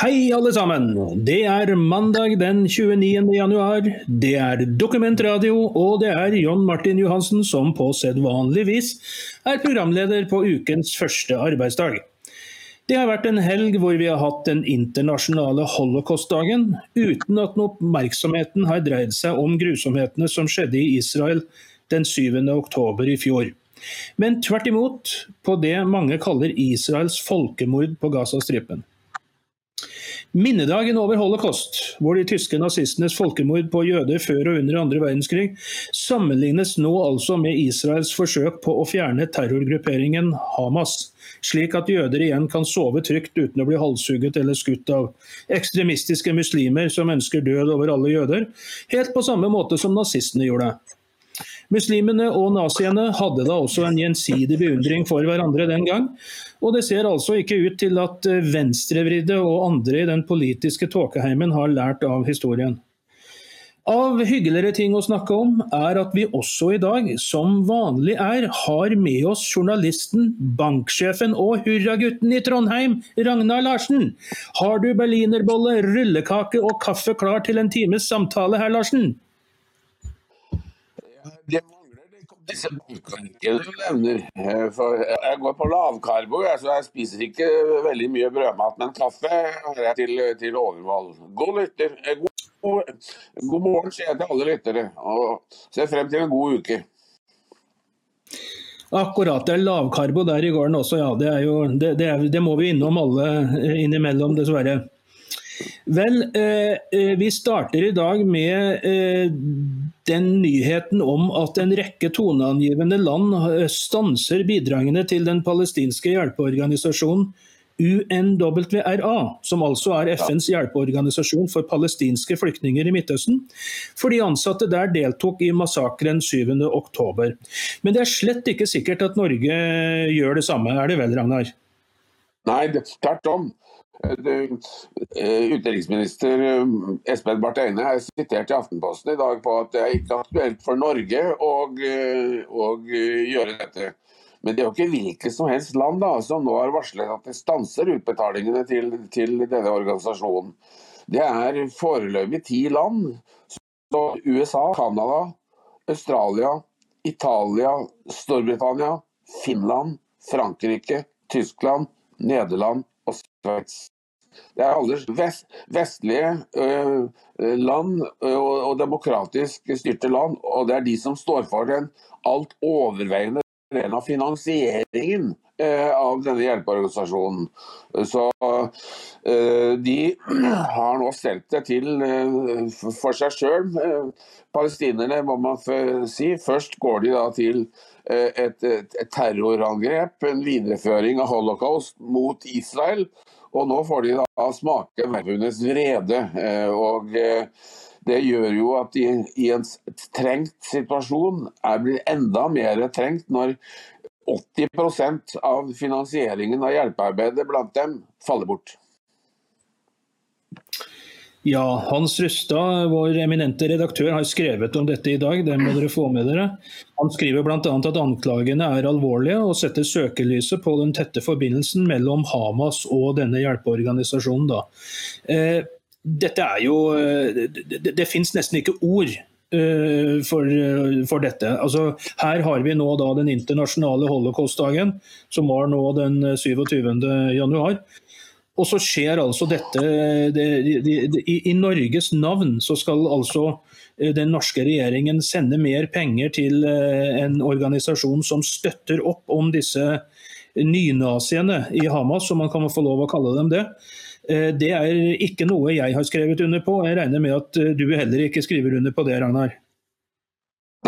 Hei, alle sammen. Det er mandag den 29. januar. Det er Dokumentradio, og det er John Martin Johansen som på sedvanlig vis er programleder på ukens første arbeidsdag. Det har vært en helg hvor vi har hatt den internasjonale holocaustdagen, uten at oppmerksomheten har dreid seg om grusomhetene som skjedde i Israel den 7. oktober i fjor. Men tvert imot på det mange kaller Israels folkemord på Gazastripen. Minnedagen over holocaust, hvor de tyske nazistenes folkemord på jøder før og under andre verdenskrig, sammenlignes nå altså med Israels forsøk på å fjerne terrorgrupperingen Hamas, slik at jøder igjen kan sove trygt uten å bli halshugget eller skutt av ekstremistiske muslimer som ønsker død over alle jøder, helt på samme måte som nazistene gjorde. Muslimene og naziene hadde da også en gjensidig beundring for hverandre den gang, og det ser altså ikke ut til at eh, venstrevridde og andre i den politiske tåkeheimen har lært av historien. Av hyggeligere ting å snakke om er at vi også i dag, som vanlig er, har med oss journalisten, banksjefen og hurragutten i Trondheim, Ragnar Larsen. Har du berlinerbolle, rullekake og kaffe klar til en times samtale herr Larsen? Det mangler disse bankene du nevner. Eh, for jeg går på lavkarbo, så jeg spiser ikke veldig mye brødmat. Men kaffe har jeg til, til overvalg. God lytter. Eh, god, god morgen sier jeg til alle lyttere, og ser frem til en god uke. Akkurat. Det er lavkarbo der i gården også, ja. Det, jo, det, det, er, det må vi innom alle innimellom, dessverre. Vel, eh, eh, vi starter i dag med eh, den nyheten om at en rekke toneangivende land eh, stanser bidragene til den palestinske hjelpeorganisasjonen UNWRA, som altså er FNs hjelpeorganisasjon for palestinske flyktninger i Midtøsten, for de ansatte der deltok i massakren 7.10. Men det er slett ikke sikkert at Norge gjør det samme, er det vel, Ragnar? Nei, tvert om. Eh, utenriksminister eh, Espen Barth Eine er sitert i Aftenposten i dag på at det er ikke aktuelt for Norge å, eh, å gjøre dette. Men det er jo ikke hvilket som helst land da, som nå har varslet at det stanser utbetalingene til, til denne organisasjonen. Det er foreløpig ti land. Så USA, Canada, Australia, Italia, Storbritannia, Finland, Frankrike, Tyskland, Nederland og Sveits. Det er alle vest, vestlige øh, land og, og, demokratisk styrte land, og det er de som står for den alt overveiende delen av finansieringen øh, av denne hjelpeorganisasjonen. Så øh, de har nå stelt det til for seg sjøl. Palestinerne, må man si. Først går de da til et, et terrorangrep, en videreføring av holocaust mot Israel. Og nå får de da smake vervenes vrede. Eh, og eh, det gjør jo at de i en trengt situasjon er blir enda mer trengt når 80% av finansieringen av hjelpearbeidet blant dem faller bort. Ja, Hans Rustad, vår eminente redaktør, har skrevet om dette i dag. Det må dere få med dere. Han skriver bl.a. at anklagene er alvorlige og setter søkelyset på den tette forbindelsen mellom Hamas og denne hjelpeorganisasjonen. Eh, dette er jo eh, Det, det fins nesten ikke ord eh, for, for, dette. Altså, her har vi nå da den internasjonale holocaustdagen, som var nå den 27. januar. Og så skjer altså dette det, det, det, i, Norges navn så skal altså eh, den norske regjeringen sende mer penger til eh, en organisasjon som støtter opp om disse nynaziene i Hamas, om man kan få lov å kalle dem det. Eh, det er ikke noe jeg har skrevet under på. Jeg regner med at du heller ikke skriver under på det, Ragnar?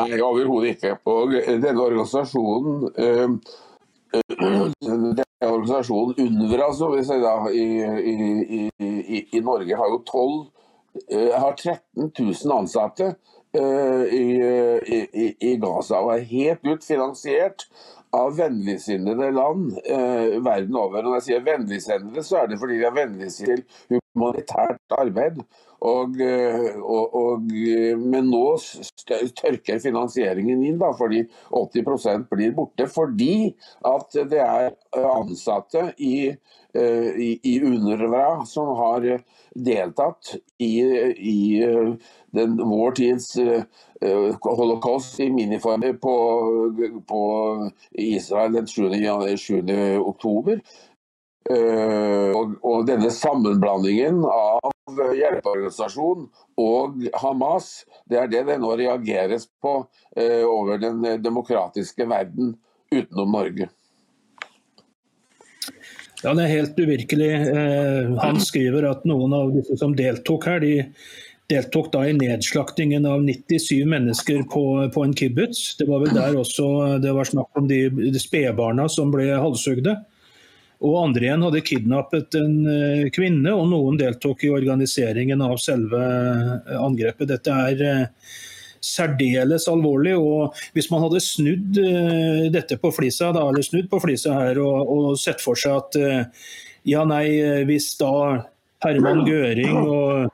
Nei, overhodet ikke. Og denne organisasjonen det organisasjonen UNRWA vi sier da, i, i, i, i, Norge har jo 12, eh, har 13 000 ansatte uh, i, Gaza og er helt ut finansiert av vennligsinnede land eh, verden over. Når jeg sier vennligsinnede, så er det fordi de er vennligsinnede til humanitært arbeid. Og, eh, og, og, eh, men nå tørker finansieringen inn, da, fordi 80% blir borte. Fordi at det er ansatte i, i, i UNRWA som har deltatt i, i den, vår tids holocaust i miniformer på, på Israel den 7. 7. oktober. Uh, og, og, denne sammenblandingen av hjelpeorganisasjon og Hamas, det er det det nå reageres på uh, over den demokratiske verden utenom Norge. Ja, Det er helt uvirkelig. Uh, han skriver at noen av disse som deltok her, de deltok da i nedslaktingen av 97 mennesker på, på en kibbutz. Det var vel der også det var snakk om de, de spedbarna som ble halshugde. Og andre igjen hadde kidnappet en eh, kvinne, og noen deltok i organiseringen av selve eh, angrepet. Dette er eh, særdeles alvorlig. og Hvis man hadde snudd dette på flisa, da, eller snudd på flisa her og, og sett for seg at ja, nei, hvis da Herman Gøring og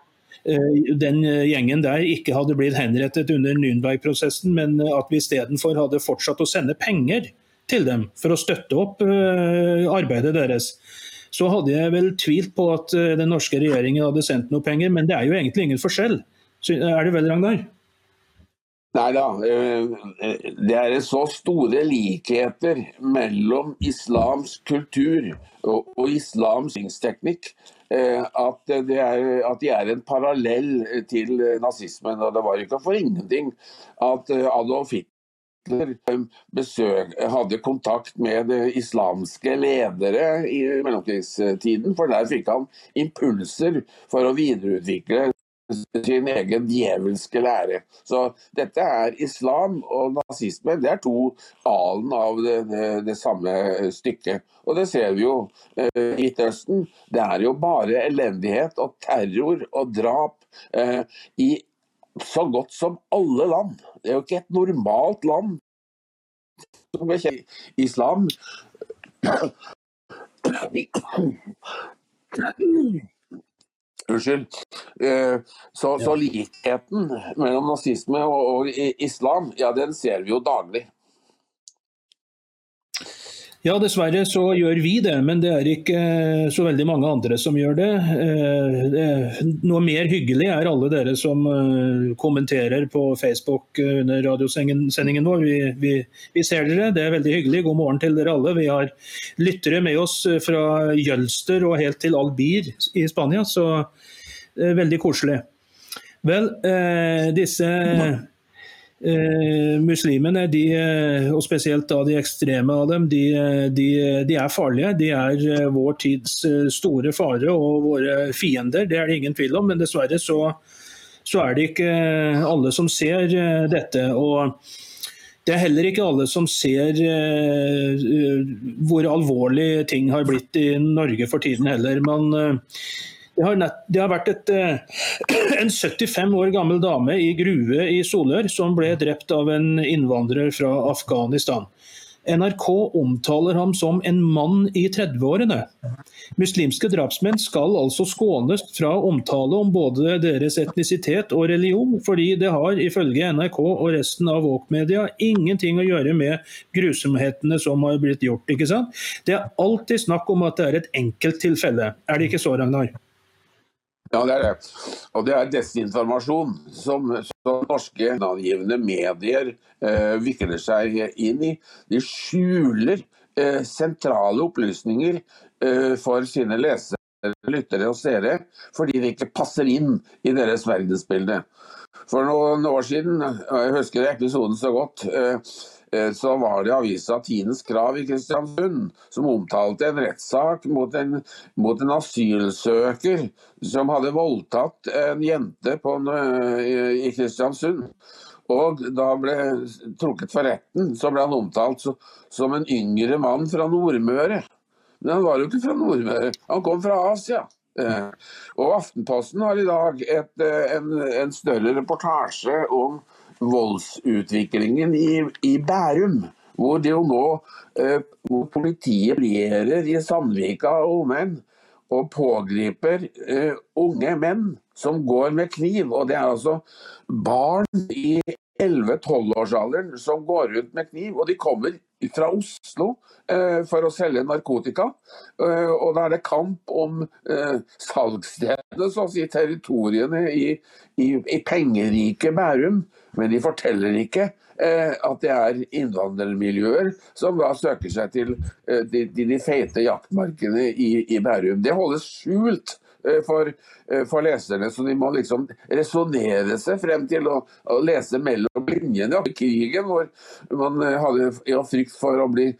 den gjengen der ikke hadde blitt henrettet under Nürnberg-prosessen, men at vi istedenfor hadde fortsatt å sende penger til dem for å støtte opp eh, arbeidet deres. Så hadde jeg vel tvilt på at eh, den norske regjeringen hadde sendt noe penger, men det er jo egentlig ingen forskjell. Så er det vel, Ragnar? Nei da. Eh, det er så store likheter mellom islamsk kultur og islamsk teknikk at, er, at, de er en parallell til nazismen. Og det var ikke for ingenting at Adolf Hitler besøk, hadde kontakt med islamske ledere i mellomkrigstiden. For der fikk han impulser for å videreutvikle sin egen djevelske lære. Så dette er islam og nazisme. Det er to alen av det, det, det samme stykket. Og det ser vi jo eh, i Midtøsten. Det er jo bare elendighet og terror og drap eh, i så godt som alle land. Det er jo ikke et normalt land som bekjenner islam. Unnskyld. Eh, så, så, likheten mellom nazisme og, og islam, ja, den ser vi jo daglig. Ja, dessverre så gjør vi det, men det er ikke eh, så veldig mange andre som gjør det. Eh, noe mer hyggelig er alle dere som eh, kommenterer på Facebook under radiosendingen vår. Vi, vi, vi, ser dere, det er veldig hyggelig. God morgen til dere alle. Vi har lyttere med oss fra Jølster og helt til Albir i Spania, så veldig koselig. Vel, disse Eh, muslimene, de, eh, og spesielt da de ekstreme av dem, de, de, de, er farlige. De er eh, vår tids eh, store fare og våre fiender, det er det ingen tvil om. Men dessverre så, så er det ikke alle som ser dette. og det er heller ikke alle som ser hvor alvorlig ting har blitt i Norge for tiden heller. Man, det har, nett, det har vært et, eh, en 75 år gammel dame i Grue i Solør som ble drept av en innvandrer fra Afghanistan. NRK omtaler ham som en mann i 30-årene. Muslimske drapsmenn skal altså skånes fra omtale om både deres etnisitet og religion, fordi det har ifølge NRK og resten av Våk-media ingenting å gjøre med grusomhetene som har blitt gjort. ikke sant? Det er alltid snakk om at det er et enkelttilfelle. Er det ikke så, Ragnar? Ja, det er det. Og det er desinformasjon som, som norske navngivende medier eh, vikler seg inn i. De skjuler eh, sentrale opplysninger eh, for sine lesere, lyttere og seere, fordi de ikke passer inn i deres verdensbilde. For noen år siden, jeg husker episoden så godt, eh, Eh, så var det avisa Tidens Krav i Kristiansund som omtalte en rettssak mot en, mot en asylsøker som hadde voldtatt en jente på, eh, i Kristiansund. Og da ble trukket for retten, så ble han omtalt som en yngre mann fra Nordmøre. Men han var jo ikke fra Nordmøre, han kom fra Asia. Eh, og Aftenposten har i dag et, en, en større reportasje om voldsutviklingen i, i Bærum. hvor det jo nå eh, hvor politiet regjerer i Sandvika og omegn og pågriper eh, unge menn som går med kniv. Og det er altså barn i 11-12-årsalderen som går rundt med kniv. Og de kommer fra Oslo eh, for å selge narkotika. Eh, og da er det kamp om salgsstedet, så å si territoriene i, i, i pengerike Bærum. Men de forteller ikke Eh, at det er innvandrermiljøer som da søker seg til eh, de, de feite jaktmarkene i, i Bærum. Det holdes skjult eh, for, for, leserne, så de må liksom resonnere seg frem til å, å lese mellom linjene. I krigen, hvor man hadde ja, frykt for å bli,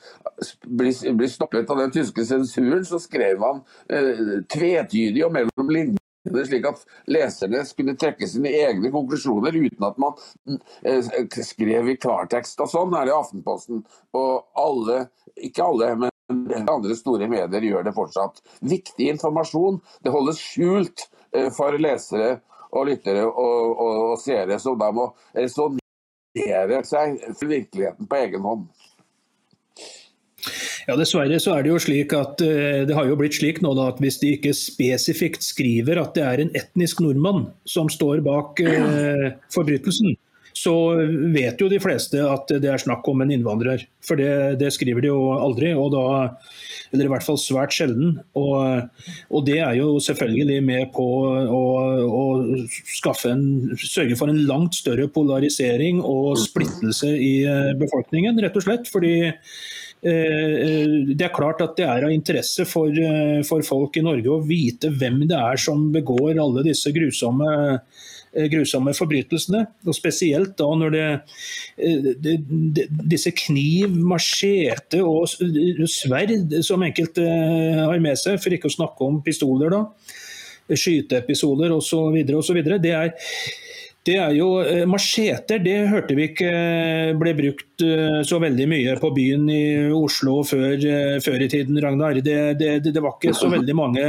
bli, bli, stoppet av den tyske sensuren, så skrev han eh, tvetydig og mellom linjene slik at leserne skulle trekke sine egne konklusjoner uten at man eh, skrev i klartekst. Og Sånn er det i Aftenposten. Og alle, ikke alle, men andre store medier gjør det fortsatt. Viktig informasjon det holdes skjult eh, for lesere og lyttere og, og, og seere, som da må resonnere seg for virkeligheten på egen hånd. Ja, Dessverre så er det jo slik at eh, det har jo blitt slik nå da, at hvis de ikke spesifikt skriver at det er en etnisk nordmann som står bak eh, forbrytelsen, så vet jo de fleste at det er snakk om en innvandrer. For det, det skriver de jo aldri, da, eller i hvert fall svært sjelden. Og, og det er jo selvfølgelig med på å, å en, sørge for en langt større polarisering og splittelse i eh, befolkningen, rett og slett. fordi Eh, det er klart at det er av interesse for, eh, for, folk i Norge å vite hvem det er som begår alle disse grusomme, grusomme forbrytelsene. Og Spesielt da når det, det, det disse kniv, machete og sverd som enkelte har med seg, for ikke å snakke om pistoler, da, skyteepisoder osv. Det er det er jo eh, Macheter det hørte vi ikke eh, ble brukt eh, så veldig mye på byen i Oslo før, før i tiden, Ragnar. Det, det, det, var ikke så veldig mange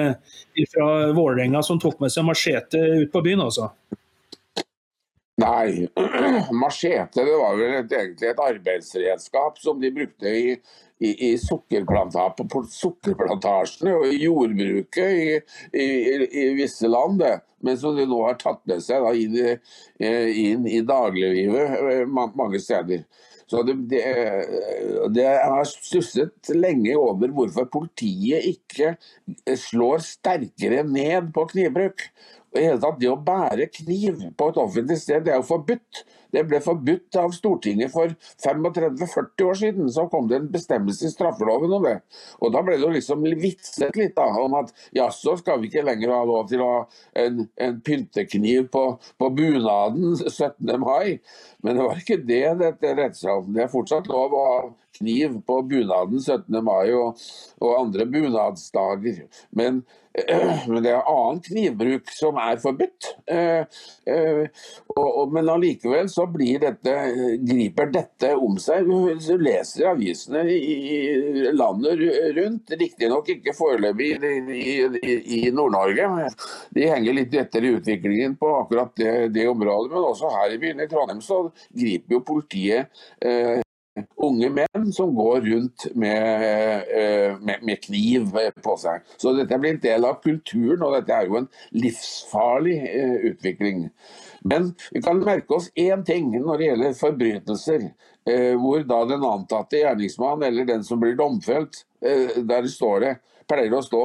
fra Vålerenga som tok med seg machete ut på byen, altså. Nei, machete det var vel egentlig et arbeidsredskap som de brukte i i, i sukkerplantasjene og i jordbruket i, i, visse land, det. men som de nå har tatt med seg da, inn, inn, i dagliglivet eh, mange steder. Så det, det, det har stusset lenge over hvorfor politiet ikke slår sterkere ned på knivbruk. Og hele tatt, Det å bære kniv på et offentlig sted det er jo forbudt. Det ble forbudt av Stortinget for 35-40 år siden. Så kom det en bestemmelse i straffeloven om det. Og Da ble det jo liksom vitset litt da, om at jaså, skal vi ikke lenger ha lov til å ha en, en pyntekniv på, på, bunaden 17. mai. Men det var ikke det dette rettet. Det er fortsatt lov å ha kniv på bunaden 17. mai og, og andre bunadsdager. Men men det er annen knivbruk som er forbudt. Eh, eh, men allikevel så dette, griper dette om seg. Du leser avisene i landet rundt, riktignok ikke foreløpig i Nord-Norge. De henger litt etter i utviklingen på akkurat det, det området, men også her i byen i Trondheim så griper jo politiet eh, unge menn som går rundt med, eh, med, med, kniv på seg. Så dette blir en del av kulturen, og dette er jo en livsfarlig eh, utvikling. Men vi kan merke oss én ting når det gjelder forbrytelser. Eh, hvor da den antatte gjerningsmann eller den som blir domfelt, der står det, pleier å stå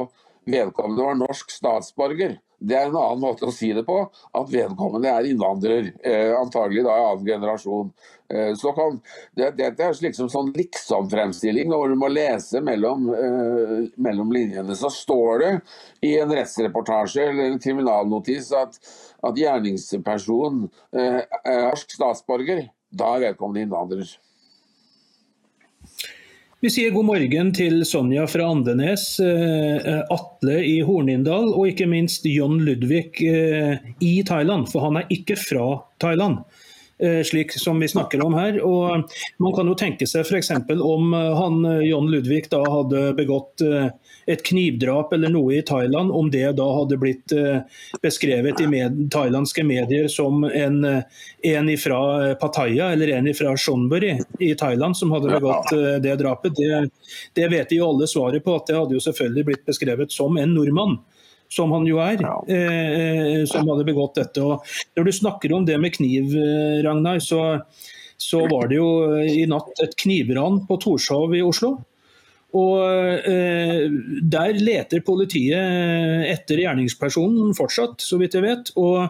vedkommende var norsk statsborger. Det er en annen måte å si det på, at vedkommende er innvandrer. Eh, antagelig da annen generasjon. Eh, så kan, det, Dette er liksom sånn liksom-fremstilling. Når du må lese mellom, eh, mellom, linjene, så står det i en rettsreportasje eller en kriminalnotis at, at gjerningsperson eh, er norsk statsborger. Da er vedkommende innvandrer. Vi sier god morgen til Sonja fra Andenes, eh, Atle i Hornindal og ikke minst John Ludvig eh, i Thailand, for han er ikke fra Thailand. Eh, slik som vi snakker om her. Og man kan jo tenke seg f.eks. om eh, han eh, John Ludvig da hadde begått et knivdrap eller noe i Thailand, om det da hadde blitt beskrevet i med, thailandske medier som en, en fra Pattaya eller en fra Shonbury i Thailand som hadde begått det drapet, det, det vet vi jo alle svaret på at det hadde jo selvfølgelig blitt beskrevet som en nordmann som han jo er, eh, som hadde begått dette. Og når du snakker om det med kniv, eh, Ragnar, så, så var det jo i natt et knivran på Torshov i Oslo. Og eh, Der leter politiet etter gjerningspersonen fortsatt, så vidt jeg vet. Og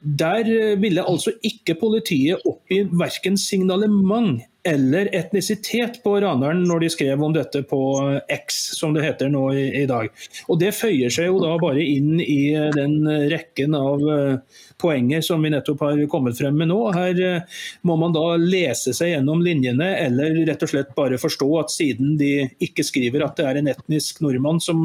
Der ville altså ikke politiet oppgi verken signalement eller etnisitet på raneren når de skrev om dette på X, som det heter nå i, i, dag. Og Det føyer seg jo da bare inn i den rekken av uh, poenger som vi nettopp har kommet frem med nå. Her uh, må man da lese seg gjennom linjene, eller rett og slett bare forstå at siden de ikke skriver at det er en etnisk nordmann som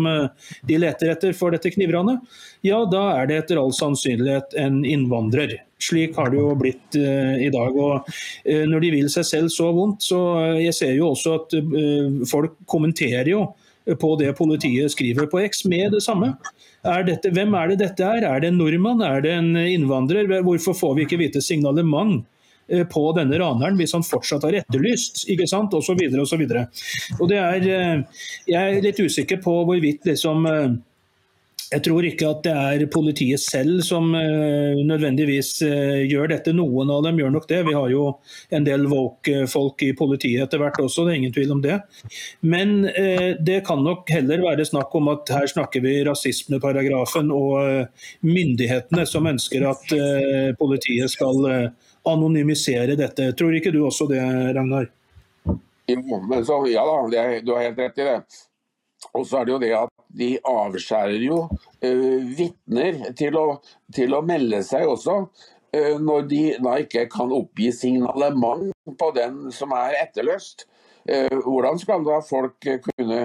de leter etter for dette knivranet, ja da er det etter all sannsynlighet en innvandrer. Slik har det jo blitt uh, i dag. og uh, Når de vil seg selv så vondt, så uh, jeg ser jo også at folk kommenterer jo på det politiet skriver på X med det samme. Er dette, hvem er det dette er? Er det en nordmann? Er det en innvandrer? Hvorfor får vi ikke vite signalement? på denne raneren hvis han fortsatt har etterlyst, ikke sant, osv. osv. Jeg er litt usikker på hvorvidt liksom, jeg tror ikke at det er politiet selv som uh, nødvendigvis uh, gjør dette. Noen av dem gjør nok det. Vi har jo en del woke-folk i politiet etter hvert også, det er ingen tvil om det. Men uh, det kan nok heller være snakk om at her snakker vi rasismeparagrafen og myndighetene som ønsker at politiet skal anonymisere dette. Tror ikke du også det, Ragnar? Jo, så, ja da, du har helt rett i det. Og så er det jo det at de avskjærer jo uh, vitner til, til, å melde seg også. Uh, når de da ikke kan oppgi signalement på den som er etterløst. Uh, hvordan skal da folk kunne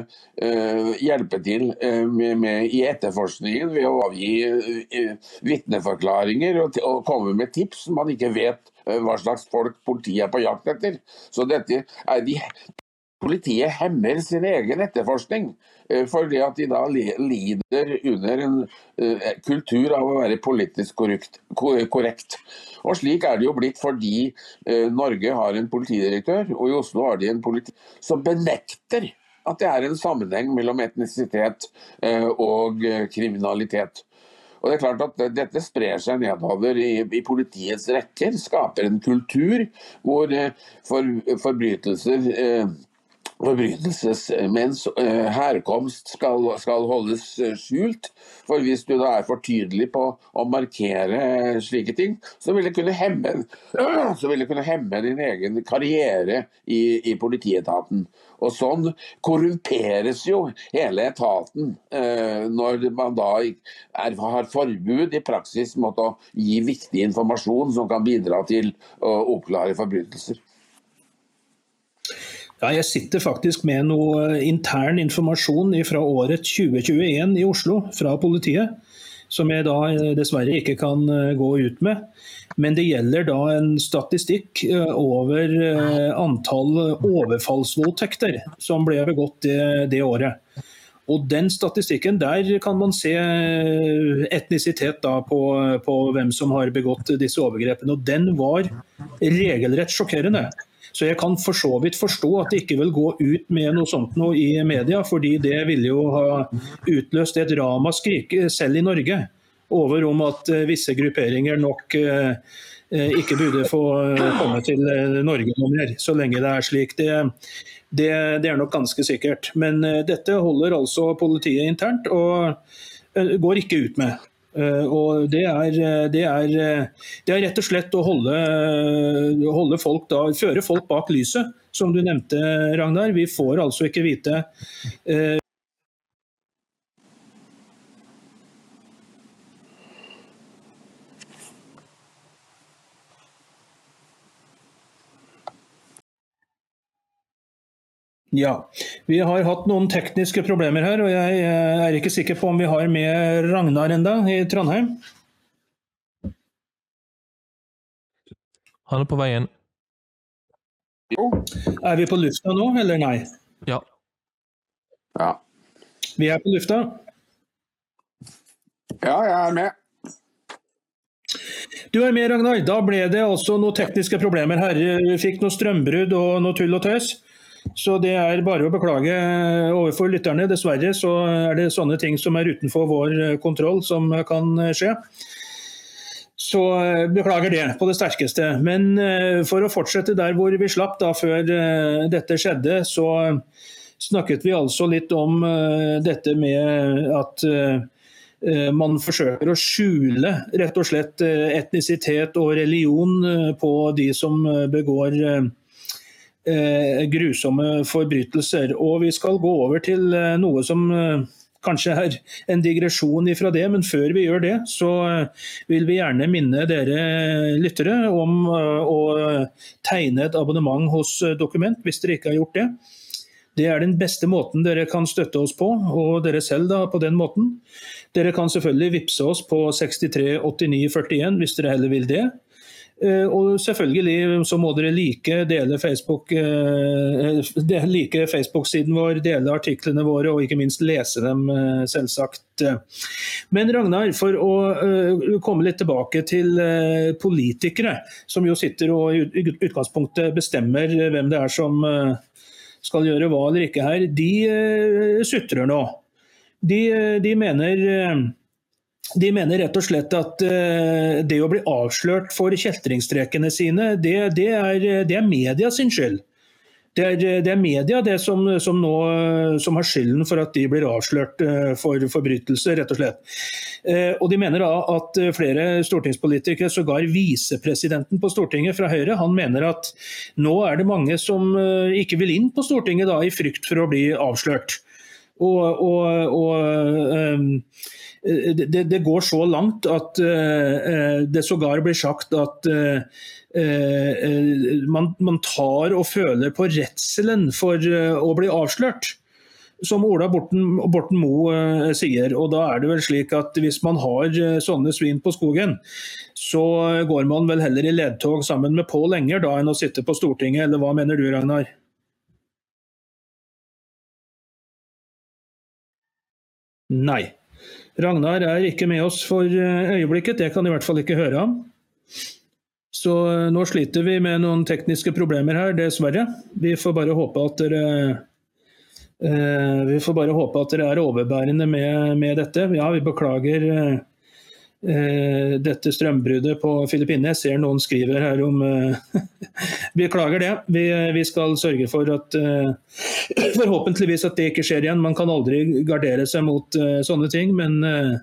hjelpe til med, med, i etterforskningen ved å avgi vitneforklaringer og, og, komme med tips som man ikke vet hva slags folk politiet er på jakt etter? Så dette er de, Politiet hemmer sin egen etterforskning. Eh, fordi at de da lider under en uh, kultur av å være politisk korrekt. Og Slik er det jo blitt fordi uh, Norge har en politidirektør, og i Oslo har de en politi som benekter at det er en sammenheng mellom etnisitet og kriminalitet. Og det er klart at Dette sprer seg nedover i, i politiets rekker, skaper en kultur hvor for, forbrytelser forbrytelsesmenns eh, herkomst skal, skal, holdes eh, skjult. For hvis du da er for tydelig på å markere slike ting, så vil det kunne hemme, det kunne hemme din egen karriere i, i, politietaten. Og sånn korrumperes jo hele etaten eh, når man da er, har forbud i praksis mot å gi viktig informasjon som kan bidra til å oppklare forbrytelser. Ja, jeg sitter faktisk med noe intern informasjon fra året 2021 i Oslo fra politiet. Som jeg da eh, dessverre ikke kan eh, gå ut med. Men det gjelder da en statistikk eh, over antall overfallsvoldtekter som ble begått det, det året. Og den statistikken, Der kan man se etnisitet på, på, hvem som har begått disse overgrepene. og Den var regelrett sjokkerende. Så jeg kan for så vidt forstå at det ikke vil gå ut med noe sånt noe i media, fordi det ville jo ha utløst et ramaskrik selv i Norge over om at eh, visse grupperinger nok eh, eh, ikke burde få komme til Norge noe mer, så lenge det er slik. Det, det, det er nok ganske sikkert. Men dette holder altså politiet internt, og går ikke ut med. Eh, og det er, eh, det, er, eh, det er, rett og slett å holde, holde folk da, føre folk bak lyset, som du nevnte, Ragnar. Vi får altså ikke vite Ja, vi har hatt noen tekniske problemer her, og jeg er ikke sikker på om vi har med Ragnar enda i Trondheim. Han er på veien. Jo. Er vi på lufta nå, eller nei? Ja. Ja. Vi er på lufta. ja, jeg er med. Du er med, Ragnar. Da ble det altså noen tekniske problemer her. Vi fikk noe strømbrudd og noe tull og tøys. Så det er bare å beklage overfor lytterne. Dessverre så er det sånne ting som er utenfor vår kontroll som kan skje. Så eh, beklager det på det sterkeste. Men eh, for å fortsette der hvor vi slapp da før eh, dette skjedde, så snakket vi altså litt om dette med at man forsøker å skjule rett og slett etnisitet og religion på de som begår grusomme forbrytelser. Og vi skal gå over til noe som kanskje er en digresjon ifra det, men før vi gjør det, så eh, vil vi gjerne minne dere lyttere om eh, å tegne et abonnement hos eh, Dokument, hvis dere ikke har gjort det. Det er den beste måten dere kan støtte oss på, og dere selv da på den måten. Dere kan selvfølgelig vippse oss på 638941 hvis dere heller vil det. Eh, og selvfølgelig så må dere like Facebook, eh, like Facebook-siden vår, dele artiklene våre og ikke minst lese dem, eh, selvsagt. Men Ragnar, for å komme litt tilbake til politikere, som jo sitter og i utgangspunktet bestemmer hvem det er som skal gjøre hva eller ikke her, de sutrer nå. De, de mener de mener rett og slett at uh, det å bli avslørt for kjeltringstrekene sine, det, det, er, det er, media sin skyld. Det er, det er media det som, som, nå, som, har skylden for at de blir avslørt uh, for forbrytelser, rett og slett. Uh, og de mener da at flere stortingspolitikere, sågar visepresidenten på Stortinget fra Høyre, han mener at nå er det mange som ikke vil inn på Stortinget da, i frykt for å bli avslørt. Og, og, og Eh, det, det, går så langt at uh, det sågar blir sagt at man, man, tar og føler på redselen for å bli avslørt. Som Ola Borten, Borten Moe sier. og da er det vel slik at Hvis man har sånne svin på skogen, så går man vel heller i ledtog sammen med Pål Enger da enn å sitte på Stortinget, eller hva mener du Ragnar? Nei. Ragnar er ikke med oss for eh, øyeblikket, det kan i hvert fall ikke høre ham. Så eh, nå sliter vi med noen tekniske problemer her, dessverre. Vi får bare håpe at dere eh, håpe at dere er overbærende med, med dette. Ja, vi beklager eh, dette strømbruddet på Filippinene. Jeg ser noen skriver her om eh, Beklager det. Vi, vi, skal sørge for at eh, Forhåpentligvis at det ikke skjer igjen. Man kan aldri gardere seg mot eh, sånne ting, men, eh,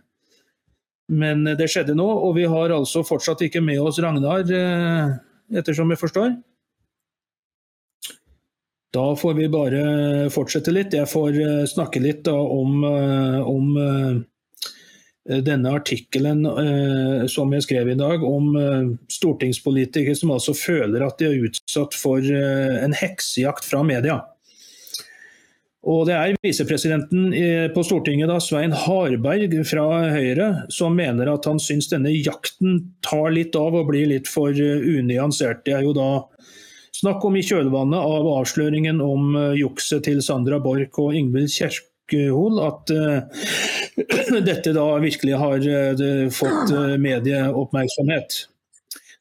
men det skjedde nå. Og vi har altså fortsatt ikke med oss Ragnar, eh, ettersom jeg forstår. Da får vi bare fortsette litt. Jeg får snakke litt om, om Eh, denne artikkelen eh, som jeg skrev i dag, om eh, stortingspolitikere som altså føler at de er utsatt for eh, en heksejakt fra media. Og Det er visepresidenten eh, på Stortinget, da, Svein Harberg fra Høyre, som mener at han syns denne jakten tar litt av og blir litt for eh, unyansert. Det er jo da snakk om i kjølvannet av avsløringen om jukset til Sandra Borch og Ingvild Kjerkol at dette da virkelig har eh, fått eh, medieoppmerksomhet.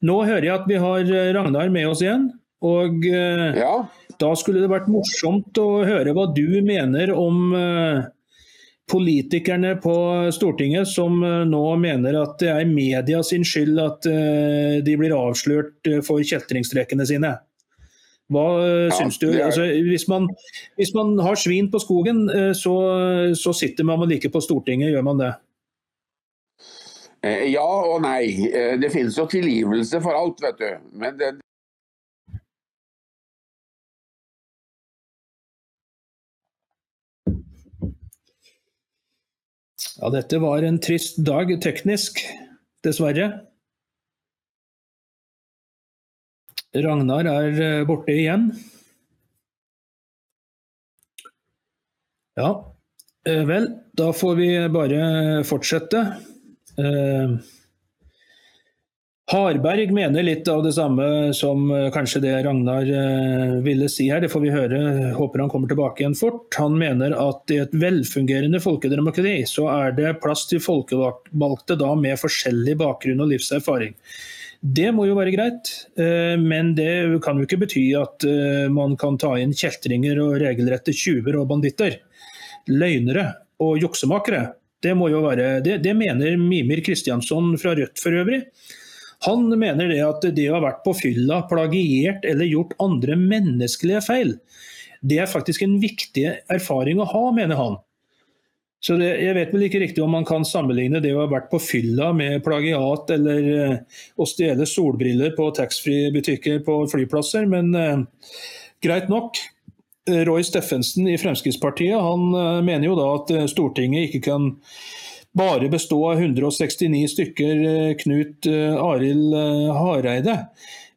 Nå hører jeg at vi har eh, Ragnar med oss igjen. Og ja. da skulle det vært morsomt å høre hva du mener om politikerne på Stortinget som nå mener at det er media sin skyld at de blir avslørt for kjeltringstrekkene sine. Hva eh, ja, syns du? Er... Altså, hvis, man, hvis, man, har svin på skogen, eh, så, så sitter man vel ikke på Stortinget, gjør man det? Eh, ja og nei. Det finnes jo tilgivelse for alt, vet du. Men det, Ja, dette var en trist dag teknisk, dessverre. Ragnar er eh, borte igjen. Ja, eh, vel, da får vi bare fortsette. Eh, Harberg mener litt av det samme som kanskje det Ragnar ville si her. Det får vi høre. Håper han kommer tilbake igjen fort. Han mener at i et velfungerende folkedemokrati så er det plass til folkevalgte da med forskjellig bakgrunn og livserfaring. Det må jo være greit, eh, men det kan jo ikke bety at man kan ta inn kjeltringer og regelrette tjuver og banditter. Løgnere og juksemakere. Det, må jo være, det, det mener Mimir Kristiansson fra Rødt for øvrig. Han mener det at det å ha vært på fylla, plagiert eller gjort andre menneskelige feil, det er faktisk en viktig erfaring å ha, mener han. Så det, Jeg vet vel ikke riktig om man kan sammenligne det å ha vært på fylla med plagiat eller uh, å stjele solbriller på taxfree-butikker på flyplasser, men eh, greit nok. Roy Steffensen i Fremskrittspartiet han uh, mener jo da at Stortinget ikke kan bare bestå av 169 stykker eh, Knut eh, Arild eh, Hareide.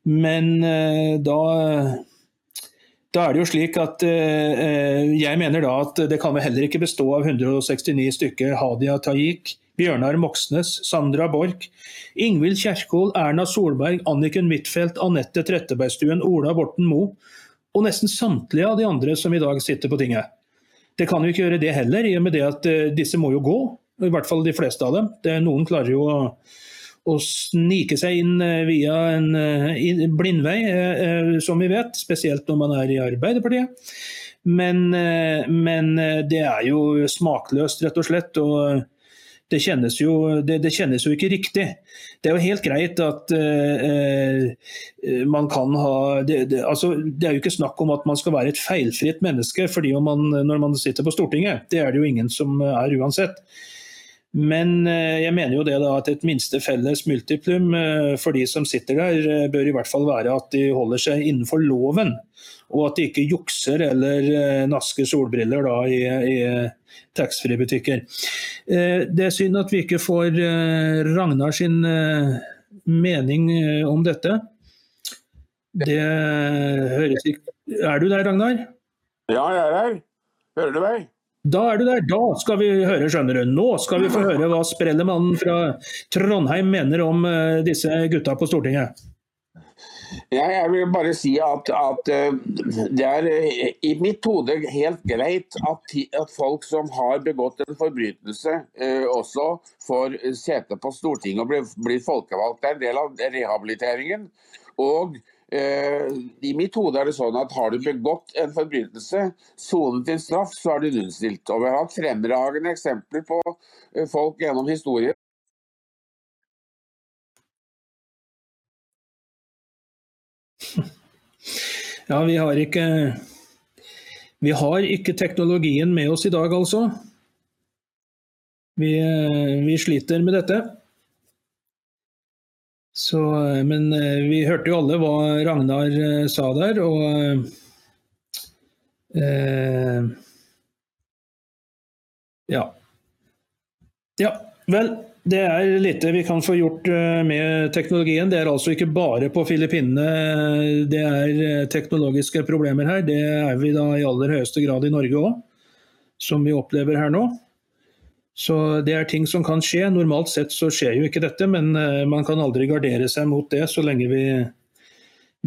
Men da, da er det jo slik at jeg mener da at det kan vel heller ikke bestå av 169 stykker Hadia Tajik, Bjørnar Moxnes, Sandra Borch, Ingvild Kjerkol, Erna Solberg, Anniken Huitfeldt, Anette Trettebergstuen, Ola Borten Moe og nesten samtlige av de andre som i dag sitter på tinget. Det kan jo ikke gjøre det heller, i og med det at disse må jo gå. I hvert fall de fleste av dem. Det, noen klarer jo å, å snike seg inn eh, via en uh, blindvei, uh, som vi vet. Spesielt når man er i Arbeiderpartiet. Men, men det er jo smakløst, rett og slett. og det kjennes, jo, det, det kjennes jo ikke riktig. Det er jo helt greit at uh, man kan ha det, det, altså, det, er jo ikke snakk om at man skal være et feilfritt menneske fordi man, når man sitter på Stortinget. Det er det jo ingen som er uansett. Men eh, jeg mener jo det da at et minste felles multiplum eh, for de som sitter der, eh, bør i hvert fall være at de holder seg innenfor loven. Og at de ikke jukser eller nasker solbriller da i, i taxfree-butikker. Det er synd at vi ikke får Ragnar sin mening om dette. Det høres ikke Er du der, Ragnar? Ja, jeg er her. Hører du meg? Da er du der. Da skal vi høre, skjønner du. Nå skal vi få høre hva Sprellemannen fra Trondheim mener om uh, disse gutta på Stortinget. Ja, jeg vil bare si at, at uh, det er uh, i mitt hode helt greit at, at, folk som har begått en forbrytelse, også får sete på Stortinget og blir, blir folkevalgt. Det er en del av rehabiliteringen. Og Eh, I mitt hode er det sånn at har du begått en forbrytelse, sonet din straff, så er du nullstilt. Og vi har hatt fremragende eksempler på eh, folk gjennom historien. Ja, vi har ikke Vi har ikke teknologien med oss i dag, altså. Vi, eh, vi sliter med dette. Så, eh, men eh, vi hørte jo alle hva Ragnar eh, sa der, og eh, Ja. Ja, vel. Det er lite vi kan få gjort med teknologien. Det er altså ikke bare på Filippinene det er teknologiske problemer her. Det er vi da i aller høyeste grad i Norge òg, som vi opplever her nå. Så det er ting som kan skje. Normalt sett så skjer jo ikke dette, men eh, man kan aldri gardere seg mot det så lenge vi,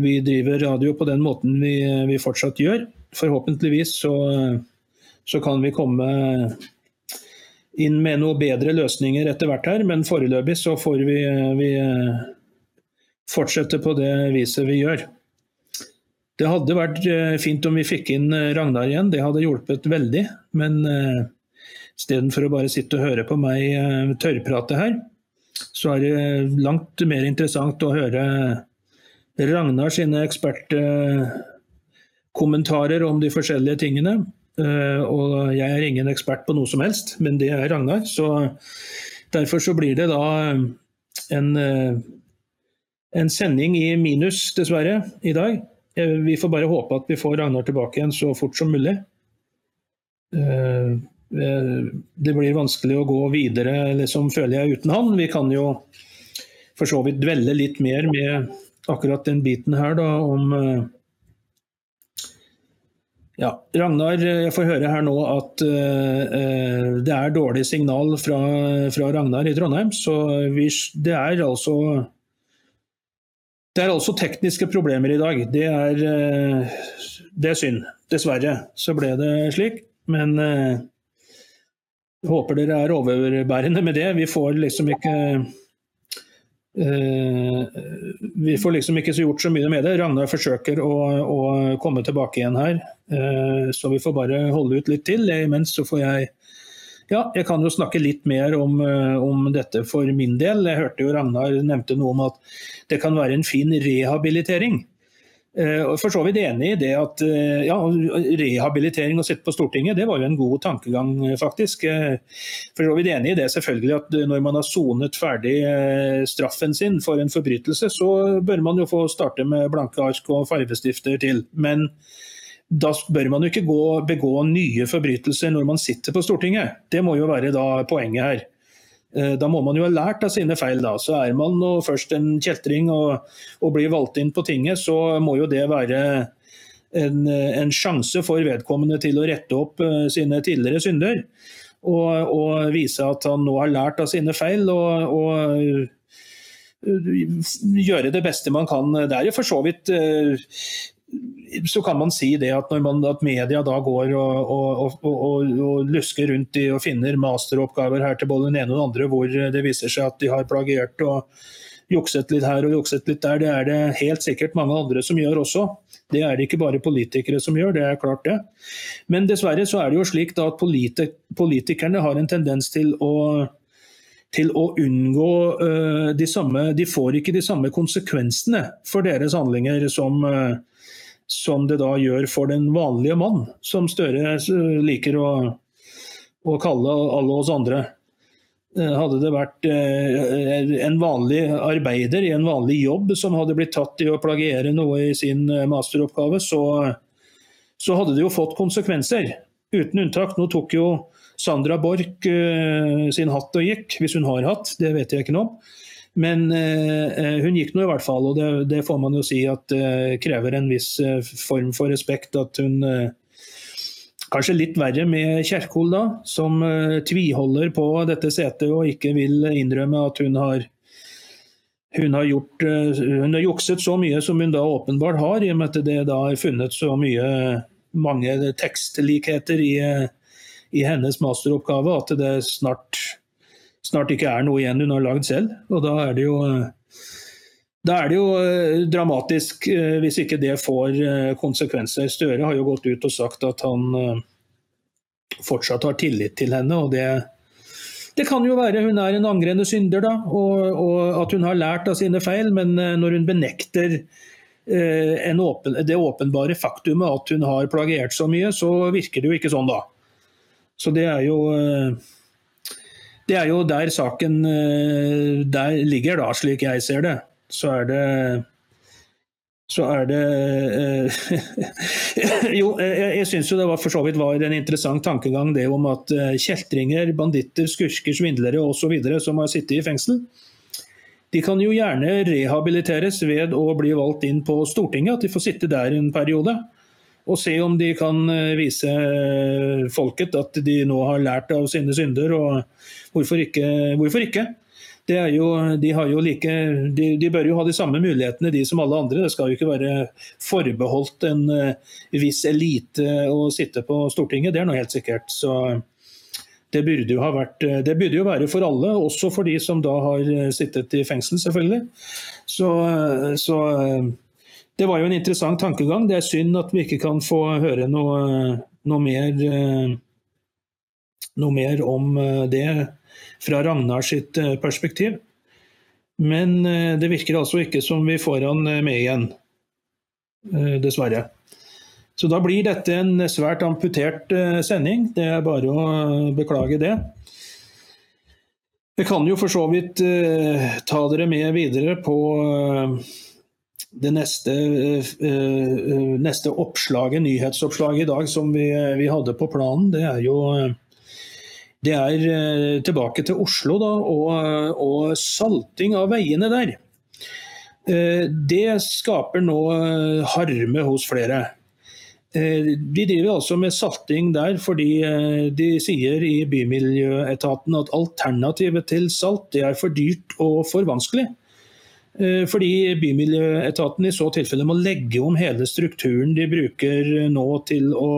vi driver radio på den måten vi, vi fortsatt gjør. Forhåpentligvis så, så, kan vi komme inn med noe bedre løsninger etter hvert her, men foreløpig så får vi, vi fortsette på det viset vi gjør. Det hadde vært eh, fint om vi fikk inn Ragnar igjen, det hadde hjulpet veldig. Men eh, Istedenfor å bare sitte og høre på meg eh, tørrprate her, så er det langt mer interessant å høre Ragnar sine ekspertkommentarer om de forskjellige tingene. Eh, og jeg er ingen ekspert på noe som helst, men det er Ragnar. Så derfor så blir det da en, eh, en sending i minus, dessverre, i dag. Vi får bare håpe at vi får Ragnar tilbake igjen så fort som mulig. Eh, det blir vanskelig å gå videre, liksom, føler jeg, uten han. Vi kan jo for så vidt dvelle litt mer med akkurat den biten her, da, om eh, ja, Ragnar, jeg får høre her nå at uh, det er dårlig signal fra, fra, Ragnar i Trondheim. Så vi, det er altså Det er altså tekniske problemer i dag. Det er, uh, det er synd. Dessverre så ble det slik. Men jeg håper dere er overbærende med det. Vi får liksom ikke vi får liksom ikke gjort så mye med det. Ragnar forsøker å, å komme tilbake igjen her, så vi får bare holde ut litt til. Imens så får jeg ja, jeg kan jo snakke litt mer om, eh, om, dette for min del. Jeg hørte jo Ragnar nevnte noe om at det kan være en fin rehabilitering. Eh, for så vidt enig i det at eh, ja, rehabilitering og sitte på Stortinget, det var jo en god tankegang, faktisk. For så vidt enig i det selvfølgelig at når man har sonet ferdig straffen sin for en forbrytelse, så bør man jo få starte med blanke ark og farvestifter til. Men da bør man jo ikke gå, begå nye forbrytelser når man sitter på Stortinget. Det må jo være da poenget her. Eh, da må man jo ha lært av sine feil. da. Så er man først en kjeltring og, og, blir valgt inn på tinget, så må jo det være en, en sjanse for vedkommende til å rette opp eh, sine tidligere synder. Og, og, vise at han nå har lært av sine feil. og, og gjøre det beste man kan. Det er jo for så vidt eh, så kan man si det at når man, at media da går og, og, og, og, lusker rundt i og finner masteroppgaver her til både den ene og den andre hvor det viser seg at de har plagiert og jukset litt her og jukset litt der, det er det helt sikkert mange andre som gjør også. Det er det ikke bare politikere som gjør, det er klart det. Men dessverre så er det jo slik da at politik politikerne har en tendens til å til å unngå uh, de samme De får ikke de samme konsekvensene for deres handlinger som uh, som det da gjør for den vanlige mann, som Støre liker å, å kalle alle oss andre. Eh, hadde det vært eh, en vanlig arbeider i en vanlig jobb som hadde blitt tatt i å plagiere noe i sin eh, masteroppgave, så, så hadde det jo fått konsekvenser. Uten unntak. Nå tok jo Sandra Borch sin hatt og gikk, hvis hun har hatt, det vet jeg ikke noe om. Men eh, eh, hun gikk nå i hvert fall, og det, det får man jo si at eh, krever en viss eh, form for respekt. At hun eh, Kanskje litt verre med Kjerkol, da, som tviholder på dette setet og ikke vil innrømme at hun har hun har, gjort, hun har jukset så mye som hun da åpenbart har, i og med at det da er funnet så mye mange tekstlikheter i, i hennes masteroppgave at det snart snart ikke er noe igjen hun har lagd selv. Og da er det jo, da er det jo eh, dramatisk eh, hvis ikke det får eh, konsekvenser. Støre har jo gått ut og sagt at han fortsatt har tillit til henne. og det, det kan jo være hun er en angrende synder, da, og, og at hun har lært av sine feil. Men når hun benekter åpen, det åpenbare faktumet at hun har plagiert så mye, så virker det jo ikke sånn, da. Så det er jo det er jo der saken eh, der ligger, da, slik jeg ser det. Så er det så er det eh, Jo, jeg, jeg syns det var, for så vidt var en interessant tankegang det om at eh, kjeltringer, banditter, skurker, svindlere osv. som har sittet i fengsel, de kan jo gjerne rehabiliteres ved å bli valgt inn på Stortinget, at de får sitte der en periode og se om de kan eh, vise eh, folket at de nå har lært av sine synder. og Hvorfor ikke? Hvorfor ikke? Jo, de, like, de, de, bør jo ha de samme mulighetene de som alle andre. Det skal jo ikke være forbeholdt en uh, viss elite å sitte på Stortinget, det er noe helt sikkert. Så det burde, jo vært, det burde jo være for alle, også for de som da har sittet i fengsel, selvfølgelig. Så, så det var jo en interessant tankegang. Det er synd at vi ikke kan få høre noe, noe, mer, eh, noe mer, om eh, det fra Ragnar sitt eh, perspektiv. Men det virker altså ikke som vi får han med igjen, dessverre. Så da blir dette en svært amputert sending. Det er bare å beklage det. Jeg kan jo for så vidt ta dere med videre på det neste, eh, eh, neste oppslaget, nyhetsoppslaget i dag som vi, vi, hadde på planen, det er jo det er eh, tilbake til Oslo da, og, og salting av veiene der. Det skaper nå harme hos flere. De driver altså med salting der fordi de sier i Bymiljøetaten at alternativet til salt det er for dyrt og for vanskelig. Eh, fordi Bymiljøetaten i så tilfelle må legge om hele strukturen de bruker nå til å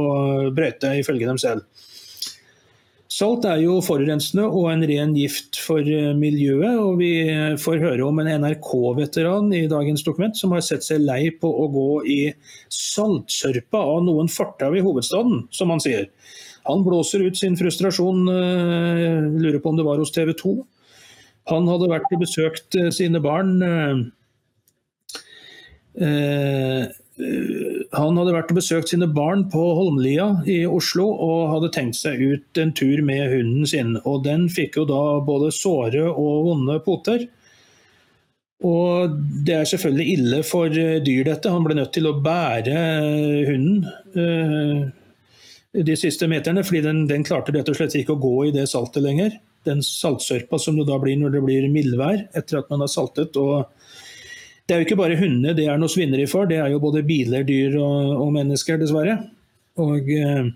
brøyte, ifølge dem selv. Salt er jo forurensende og en ren gift for eh, miljøet. og Vi får høre om en NRK-veteran i dagens dokument som har sett seg lei på å gå i saltsørpa av noen fortau i hovedstaden, som han sier. Han blåser ut sin frustrasjon, eh, lurer på om det var hos TV 2. Han hadde vært og besøkt eh, sine barn. Han hadde vært og besøkt sine barn på Holmlia i Oslo og hadde tenkt seg ut en tur med hunden sin. Og Den fikk jo da både såre og vonde poter. Og Det er selvfølgelig ille for dyr, dette. Han ble nødt til å bære hunden de siste meterne, fordi den, den, klarte rett og slett ikke å gå i det saltet lenger. Den saltsørpa som det da blir når det blir mildvær etter at man har saltet. og Det er jo ikke bare hundene det er noe svinneri for, det er jo både biler, dyr og, og mennesker, dessverre. Og eh,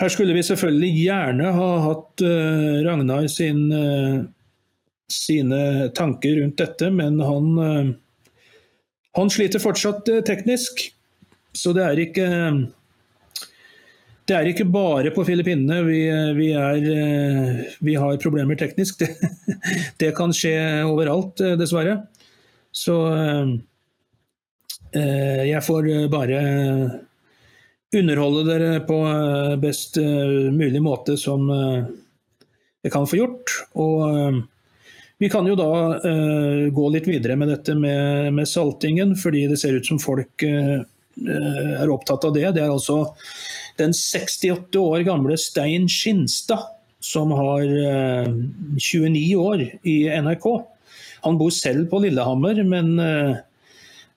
her skulle vi selvfølgelig gjerne ha hatt eh, Ragnar sin, eh, sine tanker rundt dette, men han, eh, han sliter fortsatt eh, teknisk. Så det er ikke det er ikke bare på Filippinene vi, vi, er, vi har problemer teknisk. Det, det, kan skje overalt, dessverre. Så eh, jeg får bare underholde dere på best mulig måte som jeg kan få gjort. Og vi kan jo da gå litt videre med dette med, med saltingen, fordi det ser ut som folk er opptatt av det. Det er altså den 68 år gamle Stein Skinstad, som har 29 eh, år i NRK. Han bor selv på Lillehammer, men eh,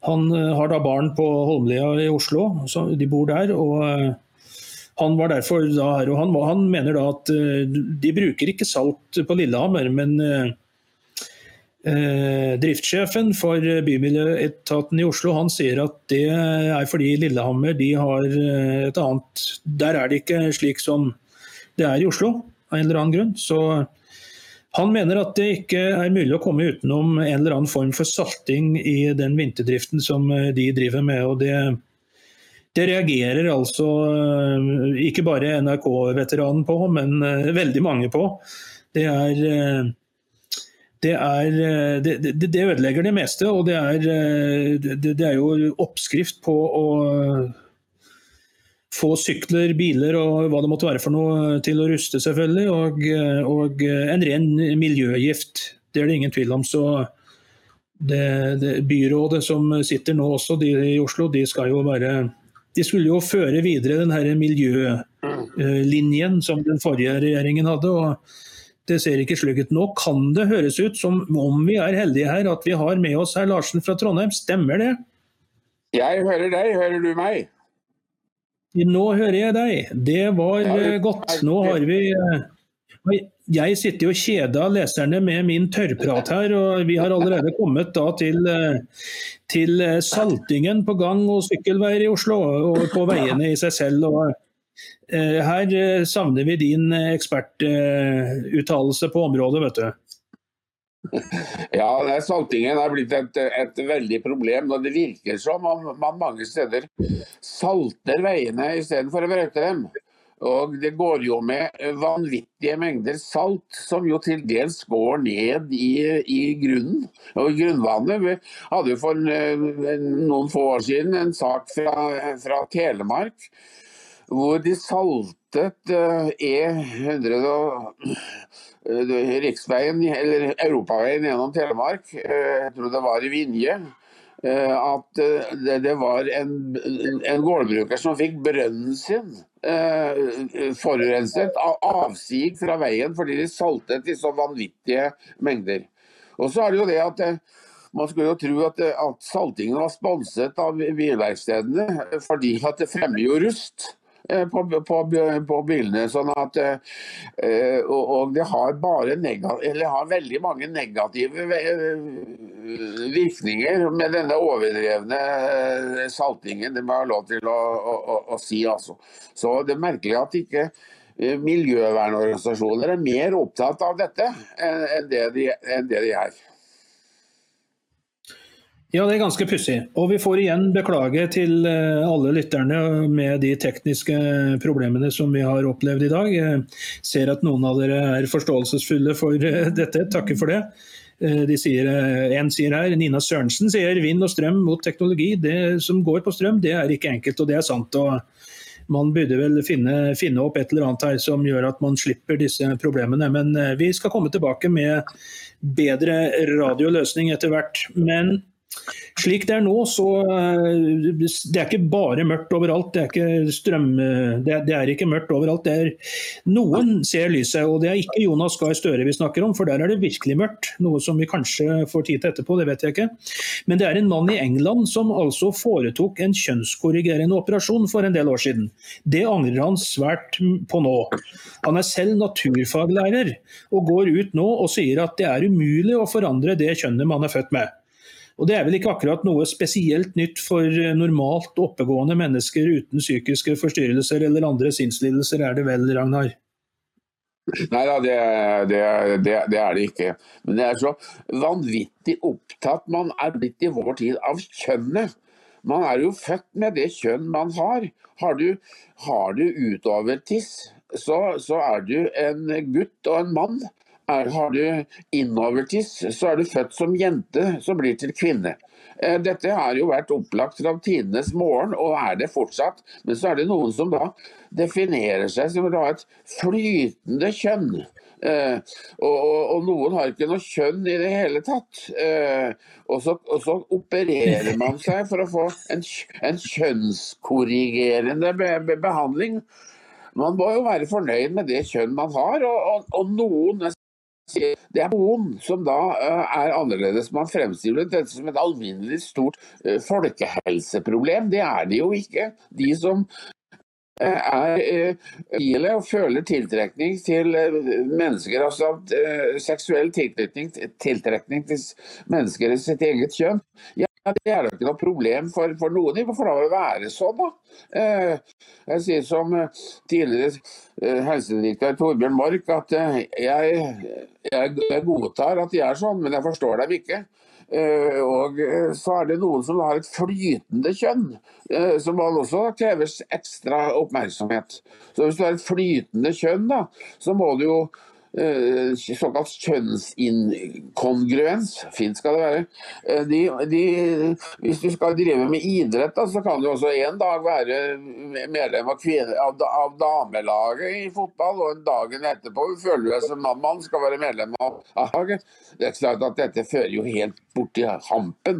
han eh, har da barn på Holmlia i Oslo, de bor der. og han var derfor da her, og han, han, mener da at de bruker ikke salt på Lillehammer, men Eh, driftssjefen for Bymiljøetaten i Oslo han sier at det er fordi Lillehammer de har eh, et annet Der er det ikke slik som det er i Oslo, av en eller annen grunn. Så han mener at det ikke er mulig å komme utenom en eller annen form for salting i den vinterdriften som eh, de driver med. og det det reagerer altså ikke bare NRK-veteranen på, men veldig mange på. Det er det, er, eh, det, det, det, ødelegger det meste. Og det er, eh, det, er jo oppskrift på å få sykler, biler og hva det måtte være for noe til å ruste, selvfølgelig. Og, og en ren miljøgift. Det er det ingen tvil om. Så byrådet som sitter nå også, de i Oslo, de skal jo være de skulle jo føre videre den miljølinjen som den forrige regjeringen hadde. og det ser ikke slik ut. Nå kan det høres ut som om vi er heldige her, at vi har med oss herr Larsen fra Trondheim. Stemmer det? Jeg hører deg. Hører du meg? Nå hører jeg deg. Det var ja, det, godt. Nå har vi eh, Jeg sitter jo kjeda leserne med min tørrprat her, og vi har allerede kommet da til, eh, til eh, saltingen på gang- og sykkelveier i Oslo, og på veiene i seg selv. og Eh, her eh, savner vi din eh, ekspertuttalelse på området, vet du. Ja, saltingen er blitt et, et, veldig problem. og Det virker som om man mange steder salter veiene istedenfor å brøyte dem. Og Det går jo med vanvittige mengder salt, som jo til dels går ned i, i grunnen og grunnvannet. Vi hadde for noen få år siden en sak fra, fra Telemark hvor de saltet E100 eh, e riksveien, eller europaveien gjennom Telemark, eh, jeg tror det var i Vinje. Eh, at det, var en, en gårdbruker som fikk brønnen sin forurenset av avsig fra veien fordi de saltet i så vanvittige mengder. Og så er det jo det at man skulle jo tro at, at saltingen var sponset av bilverkstedene fordi at det fremmer jo rust. Eh, på, på, på, bilene. sånn at eh, og, og det har har veldig mange negative eh, virkninger med denne overdrevne saltingen. Det må jeg ha lov til å, å, å, si. altså. Så det er merkelig at ikke miljøvernorganisasjoner er mer opptatt av dette enn det de, enn det de er. Ja, det er ganske pussig. Og vi får igjen beklage til eh, alle lytterne med de tekniske problemene som vi har opplevd i dag. Jeg ser at noen av dere er forståelsesfulle for eh, dette. Takker for det. Eh, de sier, en sier her, Nina Sørensen sier vind og strøm mot teknologi. Det som går på strøm, det er ikke enkelt, og det er sant. og man burde vel finne, finne, opp et eller annet her som gjør at man slipper disse problemene. Men vi skal komme tilbake med bedre radioløsning etter hvert. Men slik det er nå, så eh, det er ikke bare mørkt overalt. Det er ikke strøm... Det er, det er ikke mørkt overalt. Er, noen ser lyset, og det er ikke Jonas Gahr Støre vi snakker om, for der er det virkelig mørkt. Noe som vi kanskje får tid til etterpå, det vet jeg ikke. Men det er en mann i England som altså foretok en kjønnskorrigerende operasjon for en del år siden. Det angrer han svært på nå. Han er selv naturfaglærer, og går ut nå og sier at det er umulig å forandre det kjønnet man er født med. Og Det er vel ikke akkurat noe spesielt nytt for normalt oppegående mennesker uten psykiske forstyrrelser eller andre sinnslidelser, er det vel, Ragnar? Nei da, det, det, det, det, er det ikke. Men det er så vanvittig opptatt man er blitt i vår tid av kjønnet. Man er jo født med det kjønn man har. Har du, har du utovertiss, så, så er du en gutt og en mann. Er, har du innovertiss, så er du født som jente som blir til kvinne. Eh, dette har jo vært opplagt fra tidenes morgen, og er det fortsatt. Men så er det noen som da definerer seg som da et flytende kjønn. Eh, og, og, og, noen har ikke noe kjønn i det hele tatt. Eh, og, så, og, så, opererer man seg for å få en, en kjønnskorrigerende be, be, behandling. Man må jo være fornøyd med det kjønn man har, og, noen det er noen som da eh, er annerledes. Man fremstiller dette som et alminnelig stort eh, folkehelseproblem. Det er det jo ikke. De som eh, er gile og føler tiltrekning til mennesker, altså seksuell tilknytning, tiltrekning til mennesker i sitt eget kjønn, ja, det er jo ikke noe problem for, for noen. De får å være sånn, da. Jeg sier som tidligere helsedirektør Torbjørn Mork at jeg jeg, godtar at de er sånn, men jeg forstår dem ikke. Og eh, så er det noen som har et flytende kjønn, som også krever ekstra oppmerksomhet. Så hvis du har et flytende kjønn, da, så må du jo Eh, såkalt kjønnsinkongruens, fint skal det være. Eh, de, de, hvis du skal drive med idrett, da, så kan du også en dag være medlem av, kvinne, av, av damelaget i fotball, og en dagen etterpå føler du deg som mann, skal være medlem av laget. Det er klart at dette fører jo helt bort til hampen,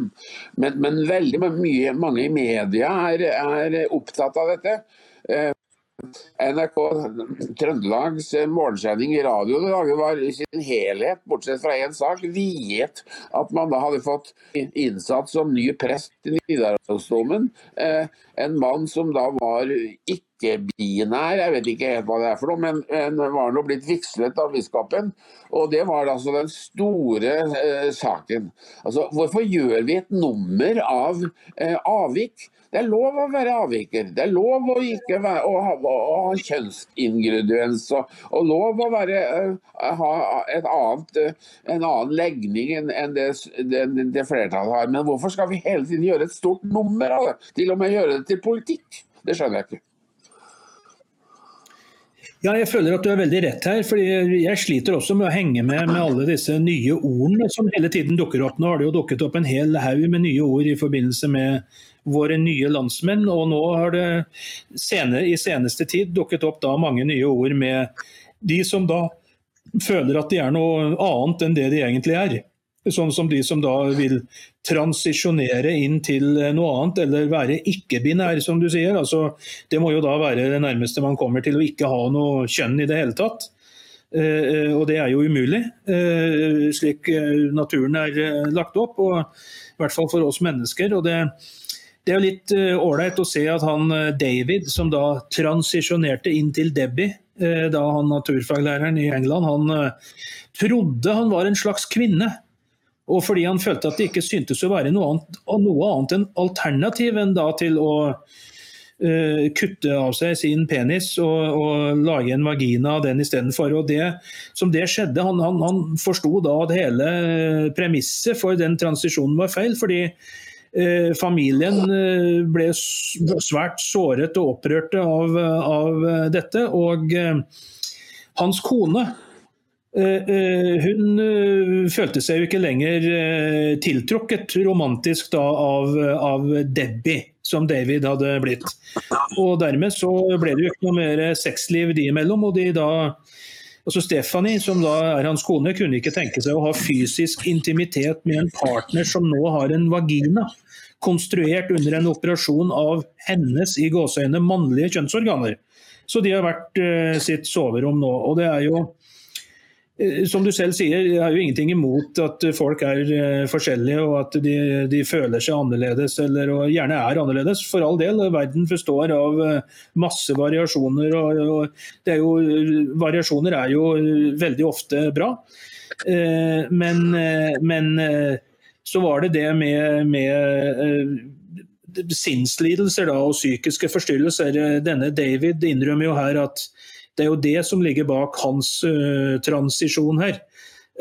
men, men veldig mye, mange i media er, er opptatt av dette. NRK Trøndelags morgensending i radio var i sin helhet, bortsett fra én sak, viet at man da hadde fått innsatt som ny prest i Nidarosdomen eh, en mann som da var ikke-binær, jeg vet ikke helt hva det er for noe, men, men var nå blitt vigslet av biskopen. Og det var altså den store eh, saken. Altså, hvorfor gjør vi et nummer av eh, avvik? Det er lov å være avviker. Det er lov å ikke være, å ha, å ha kjønnsingrediens og, og, lov å være, uh, ha annet, uh, en annen legning enn en det, det, det, flertallet har. Men hvorfor skal vi hele tiden gjøre et stort nummer av det? Til og med gjøre det til politikk? Det skjønner jeg ikke. Ja, jeg føler at du er veldig rett her. fordi Jeg sliter også med å henge med med alle disse nye ordene som hele tiden dukker opp. Nå har det jo dukket opp en hel haug med nye ord i forbindelse med våre nye landsmenn. Og nå har det senere, i seneste tid dukket opp da mange nye ord med de som da føler at de er noe annet enn det de egentlig er. Sånn som de som da vil transisjonere inn til noe annet, eller være ikke-binær, som du sier. Altså, det må jo da være det nærmeste man kommer til å ikke ha noe kjønn i det hele tatt. Eh, og det er jo umulig, eh, slik naturen er uh, lagt opp. Og I hvert fall for oss mennesker. og det det er jo litt eh, ålreit å se at han eh, David, som da transisjonerte inn til Debbie, uh, da han naturfaglæreren i England, han trodde han var en slags kvinne. Og fordi han følte at det ikke syntes å være noe annet, noe annet enn alternativ enn da til å uh, kutte av seg sin penis og, og lage en vagina av den istedenfor. Og det som det skjedde, han, han, han forsto da at hele premisset for den transisjonen var feil. fordi familien ble svært såret og opprørte av, av dette. Og hans kone Eh, eh, hun eh, følte seg jo ikke lenger tiltrukket romantisk da av, av, Debbie, som David hadde blitt. Og Dermed så ble det jo ikke noe mer sexliv de imellom. og de da Altså Stephanie, som da er hans kone, kunne ikke tenke seg å ha fysisk intimitet med en partner som nå har en vagina, konstruert under en operasjon av hennes i gåseøyne mannlige kjønnsorganer. Så de har vært uh, sitt soverom nå. og det er jo uh, som du selv sier, jeg har jo ingenting imot at folk er uh, forskjellige og at de, de føler seg annerledes, eller og gjerne er annerledes. For all del, verden består av masse variasjoner. og, og er jo, Variasjoner er jo veldig ofte bra. Men, men så var det det med, med sinnslidelser da, og psykiske forstyrrelser. Denne David innrømmer jo her at det er jo det som ligger bak hans uh, transisjon her.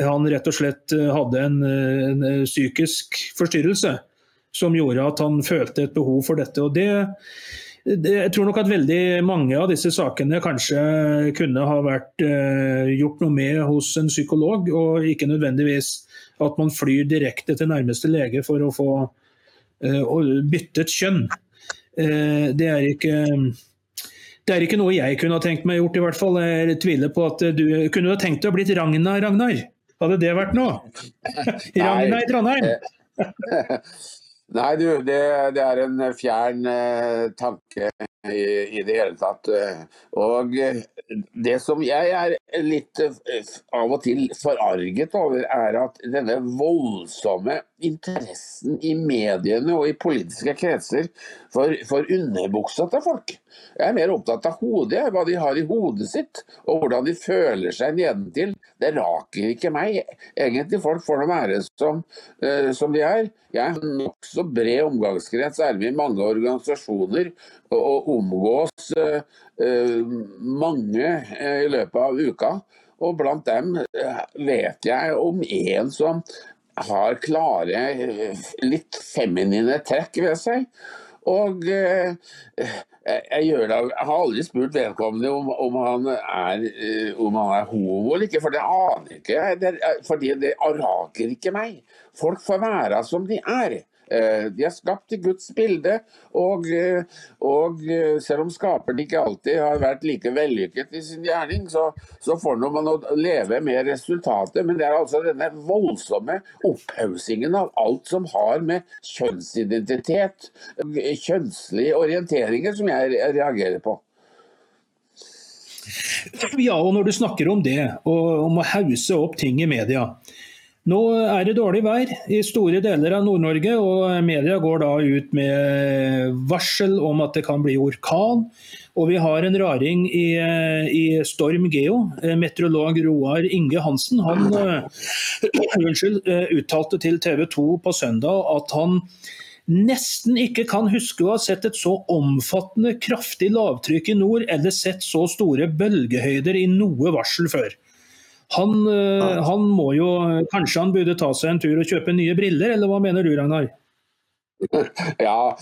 Han rett og slett uh, hadde en, en, psykisk forstyrrelse som gjorde at han følte et behov for dette. og det jeg tror nok at veldig mange av disse sakene kanskje kunne ha vært uh, gjort noe med hos en psykolog, og ikke nødvendigvis at man flyr direkte til nærmeste lege for å få byttet kjønn. det er ikke det er ikke noe jeg kunne ha tenkt meg gjort, i hvert fall. Jeg tviler på at du kunne ha tenkt deg å blitt Ragna, Ragnar? Hadde det vært noe? Ragna i Trondheim? Nei, du, det, det, er en fjern eh, tanke i, i, det hele tatt. Og det som jeg er litt eh, av og til forarget over, er at denne voldsomme interessen i mediene og i politiske kretser for, for underbuksa til folk. Jeg er mer opptatt av hodet, hva de har i hodet sitt, og hvordan de føler seg nedentil. Det raker ikke meg. Egentlig folk får nå være som, som de er. Jeg har nokså bred omgangskrets, er med i mange organisasjoner og, omgås uh, uh, mange i løpet av uka. Og blant dem vet jeg om en som har klare, litt feminine trekk ved seg. Og eh, jeg, gjør det, jeg, har aldri spurt vedkommende om, om, han er, eh, om, han er, homo eller ikke, for det aner ikke jeg. Det, fordi det raker ikke meg. Folk får være som de er. Eh, de er skapt i Guds bilde, og, eh, og, eh, selv om skaperen ikke alltid har vært like vellykket i sin gjerning, så, så får man å leve med resultatet. Men det er altså denne voldsomme opphaussingen av alt som har med kjønnsidentitet, kjønnslige orienteringer, som jeg reagerer på. Ja, og når du snakker om det, og om å hause opp ting i media. Nå er det dårlig vær i store deler av Nord-Norge, og media går da ut med varsel om at det kan bli orkan. Og vi har en raring i, i Storm Geo, meteorolog Roar Inge Hansen. Han unnskyld, uttalte til TV 2 på søndag at han nesten ikke kan huske å ha sett et så omfattende kraftig lavtrykk i nord, eller sett så store bølgehøyder i noe varsel før. Han, eh, han, må jo Kanskje han burde ta seg en tur og kjøpe nye briller, eller hva mener du, Ragnar? Ja,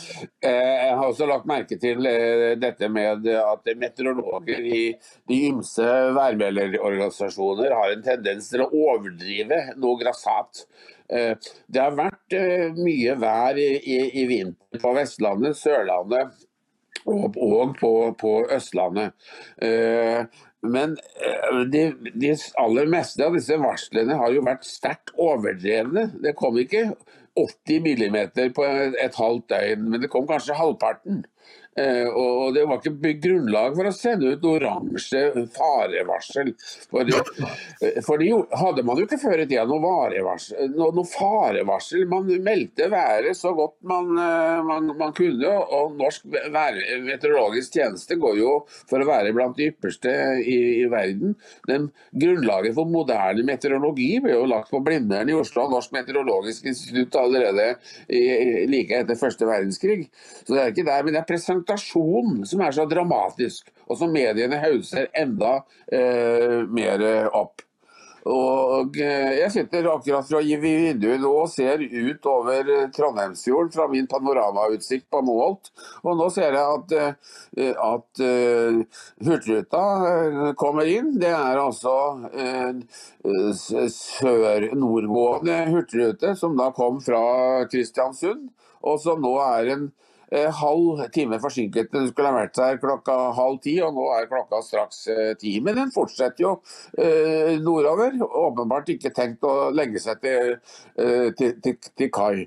eh, jeg har også lagt merke til eh, dette med at meteorologer i de ymse værmelderorganisasjoner har en tendens til å overdrive noe grassat. Det har vært mye vær i, i, vinter på Vestlandet, Sørlandet og, på, Østlandet. Men eh, de, de, aller meste av disse varslene har jo vært sterkt overdrevne. Det kom ikke 80 millimeter på et halvt døgn, men det kom kanskje halvparten. Eh, og det var ikke grunnlag for å sende ut oransje farevarsel. For, det hadde man jo ikke før i tida varevarsel, noe, noe farevarsel. Man meldte været så godt man, eh, man, man kunne. Og Norsk meteorologisk tjeneste går jo for å være blant de ypperste i, i verden. Den grunnlaget for moderne meteorologi ble jo lagt på Blindern i Oslo av Norsk meteorologisk institutt allerede i, like etter første verdenskrig. Så det er ikke der, men jeg presenterer konfrontasjon som er så dramatisk, og som mediene hauser enda eh, mer opp. Og eh, Jeg sitter akkurat fra vinduet og ser ut over Trondheimsfjorden fra min panoramautsikt på Moholt. Og nå ser jeg at, eh, at Hurtigruta kommer inn. Det er altså sør-nordgående hurtigrute som da kom fra Kristiansund, og som nå er en Eh, halv time forsinket. Den skulle ha vært her klokka halv ti, og nå er klokka straks eh, ti. Men den fortsetter jo eh, nordover. Åpenbart ikke tenkt å legge seg til, til, til, til kai.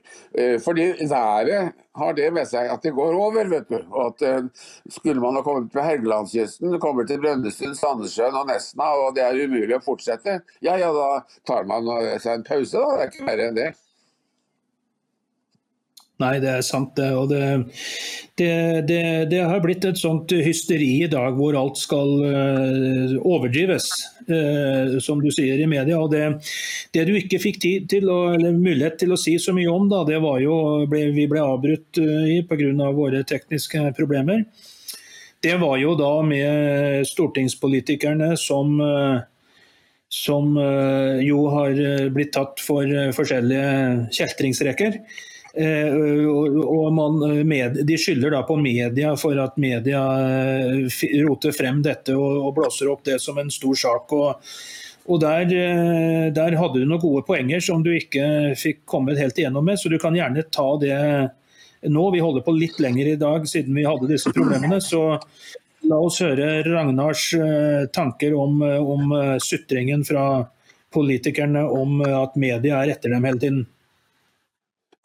Fordi været har det med seg at det går over. vet du. Og at Skulle man ha kommet på Helgelandskysten, kommer til Brønnøysund, Sandnessjøen og Nesna, og det er umulig å fortsette, ja ja, da tar man seg en pause. da. Det er ikke verre enn det. Nei, det er sant det. Og det, det, det, det, har blitt et sånt hysteri i dag hvor alt skal uh, overdrives, uh, som du sier i media. Og det, du ikke fikk tid til å, eller mulighet til å si så mye om, da, det var jo ble, vi ble avbrutt uh, i pga. våre tekniske problemer. Det var jo da med stortingspolitikerne som som jo har blitt tatt for forskjellige kjeltringsreker. Eh, og eh, med, De skylder da på media for at media eh, roter frem dette og blåser opp det som en stor sak. og, og der, der, hadde du noen gode poenger som du ikke fikk kommet helt igjennom med, så du kan gjerne ta det nå. Vi holder på litt lenger i dag siden vi hadde disse problemene. så La oss høre Ragnars tanker om, om sutringen fra politikerne om at media er etter dem hele tiden.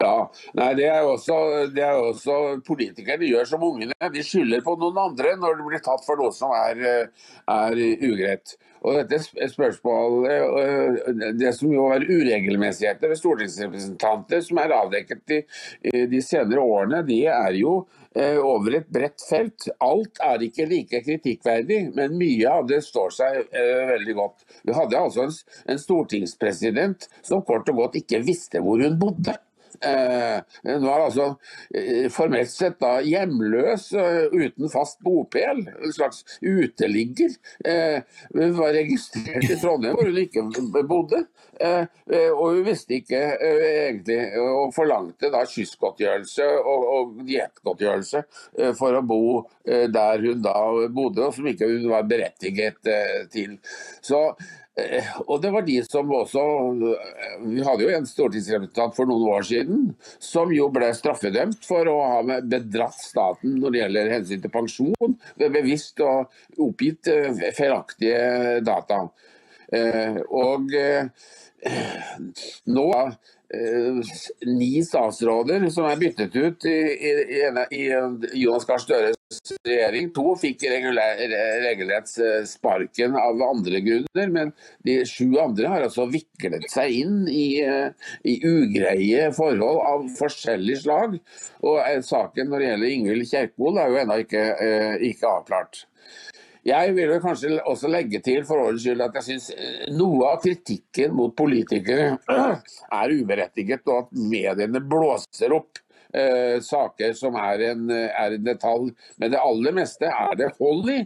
Ja, nei, det er, jo også, det er også Politikerne gjør som ungene. De skylder på noen andre når de blir tatt for noe som er, er ugreit. Og dette spørsmålet, Det som jo er uregelmessigheter ved stortingsrepresentanter som er avdekket de, de senere årene, de er jo eh, over et bredt felt. Alt er ikke like kritikkverdig, men mye av det står seg eh, veldig godt. Vi hadde altså en stortingspresident som kort og godt ikke visste hvor hun bodde. Eh, hun var altså eh, formelt sett da hjemløs eh, uten fast bopel, en slags uteligger. Hun var registrert i Trondheim hvor hun ikke bodde. Og hun visste ikke egentlig, og forlangte da kystgodtgjørelse og, og diettgodtgjørelse for å bo der hun da bodde, og som ikke hun var berettiget til. Så Eh, og det var de som også eh, Vi hadde jo en stortingsrepresentant for noen år siden som jo ble straffedømt for å ha bedratt staten når det gjelder hensyn til pensjon, ved bevisst og oppgitt eh, feilaktige data. Og nå ni statsråder som er byttet ut i, i, i, i Jonas Gahr Støres regjering. To fikk regelrett eh, sparken av andre grunner, men de sju andre har altså viklet seg inn i, eh, ugreie forhold av forskjellig slag. Og eh, saken når det gjelder Ingvild Kjerkol er jo ennå ikke, ikke avklart. Jeg vil kanskje også legge til for årets skyld at jeg syns noe av kritikken mot politikere er uberettiget, og at mediene blåser opp eh, saker som er en, er en, detalj. Men det aller meste er det hold i.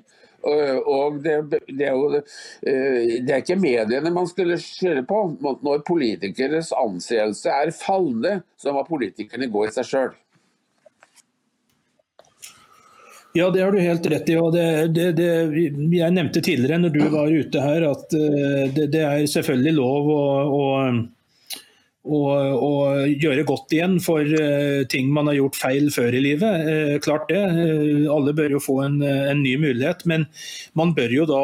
Og det, det, er jo, eh, det er ikke mediene man skulle skylde på. Når politikeres anseelse er fallende, så må politikerne gå i seg sjøl. Ja, det har du helt rett i. og det, det, det, Jeg nevnte tidligere når du var ute her at eh, det, er selvfølgelig lov å, å og, gjøre godt igjen for uh, ting man har gjort feil før i livet. Uh, klart det. Alle bør jo få en, en, ny mulighet. Men man bør jo da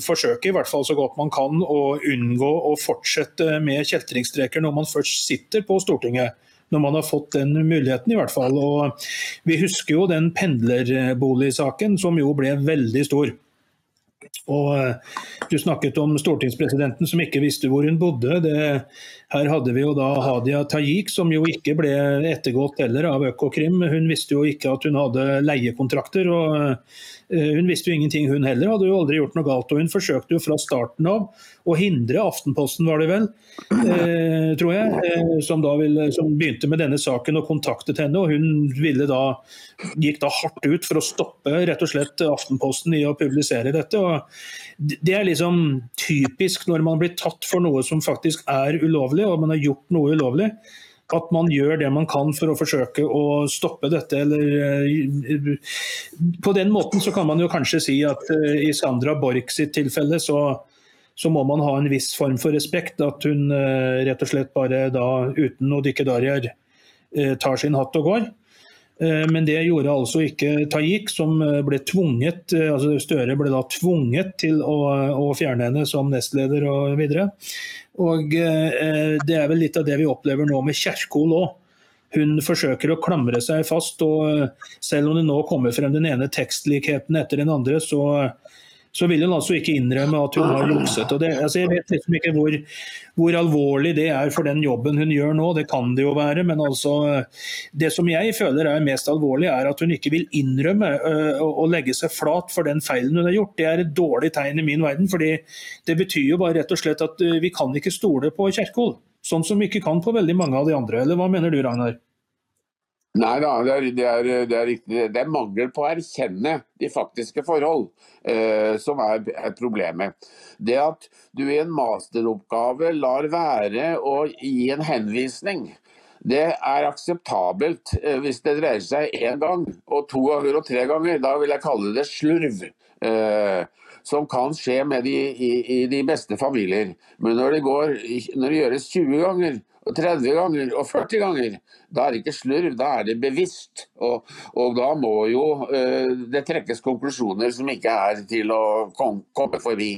forsøke, i hvert fall så godt man kan, å unngå å fortsette med kjeltringstreker når man først sitter på Stortinget. Når man har fått den muligheten, i hvert fall. Og vi husker jo den pendlerboligsaken, som jo ble veldig stor. Og Du snakket om stortingspresidenten som ikke visste hvor hun bodde. Det, Her hadde vi jo da Hadia Tajik, som jo ikke ble ettergått heller av Økokrim. Hun visste jo ikke at hun hadde leiekontrakter. og Eh, hun visste jo ingenting, hun heller. Hadde jo aldri gjort noe galt. Og hun forsøkte jo fra starten av å hindre Aftenposten, var det vel, eh, tror jeg, eh, som, ville, som, begynte med denne saken og kontaktet henne. Og hun da, gikk da hardt ut for å stoppe rett og slett Aftenposten i å publisere dette. og Det er liksom typisk når man blir tatt for noe som faktisk er ulovlig, og man har gjort noe ulovlig at man gjør det man kan for å forsøke å stoppe dette. Eller, eh, på den måten så kan man jo kanskje si at eh, i Sandra Borch sitt tilfelle så, så må man ha en viss form for respekt. At hun eh, rett og slett bare da uten noe dikkedarier tar sin hatt og går. Men det gjorde altså ikke Tajik, som ble tvunget altså Støre ble da tvunget til å, å fjerne henne som nestleder og videre. Og eh, Det er vel litt av det vi opplever nå med Kjerkol òg. Hun forsøker å klamre seg fast, og eh, selv om det nå kommer frem den ene tekstlikheten etter den andre, så, så vil hun altså ikke innrømme at hun har jukset. Og det, altså jeg vet liksom ikke hvor, hvor, alvorlig det er for den jobben hun gjør nå, det kan det jo være. Men altså, det som jeg føler er mest alvorlig, er at hun ikke vil innrømme uh, og legge seg flat for den feilen hun har gjort. Det er et dårlig tegn i min verden. fordi det betyr jo bare rett og slett at uh, vi kan ikke stole på Kjerkol. Sånn som vi ikke kan på veldig mange av de andre. Eller hva mener du, Ragnar? Nei da, det er, det, det er, riktig. Det er mangel på å erkjenne de faktiske forhold eh, som er, er, problemet. Det at du i en masteroppgave lar være å gi en henvisning, det er akseptabelt eh, hvis det dreier seg én gang, og to ganger og tre ganger. Da vil jeg kalle det slurv. Eh, som kan skje med de, i, i, de beste familier. Men når det, går, når det gjøres 20 ganger, 30 ganger og 40 ganger, da er det ikke slurv, da er det bevisst. Og, og da må jo uh, det trekkes konklusjoner som ikke er til å kom, komme forbi.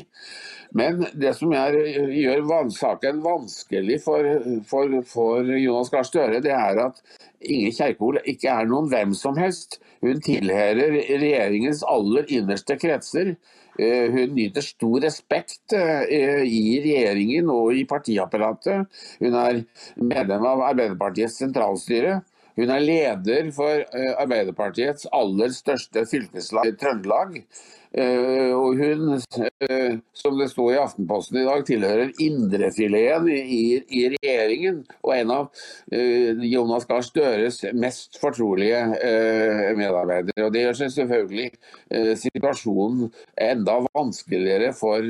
Men det som er, gjør saken vanskelig for, for, for Jonas Gahr Støre, det er at Inger Kjerkol ikke er noen hvem som helst. Hun tilhører regjeringens aller innerste kretser. Eh, hun nyter stor respekt eh, i regjeringen og i partiapparatet. Hun er medlem av Arbeiderpartiets sentralstyre. Hun er leder for eh, Arbeiderpartiets aller største fylkeslag, Trøndelag. Uh, og hun, uh, som det sto i Aftenposten i dag, tilhører indrefileten i, i, regjeringen. Og en av uh, Jonas Gahr Støres mest fortrolige medarbeidere. Og Det gjør seg selvfølgelig situasjonen enda vanskeligere for,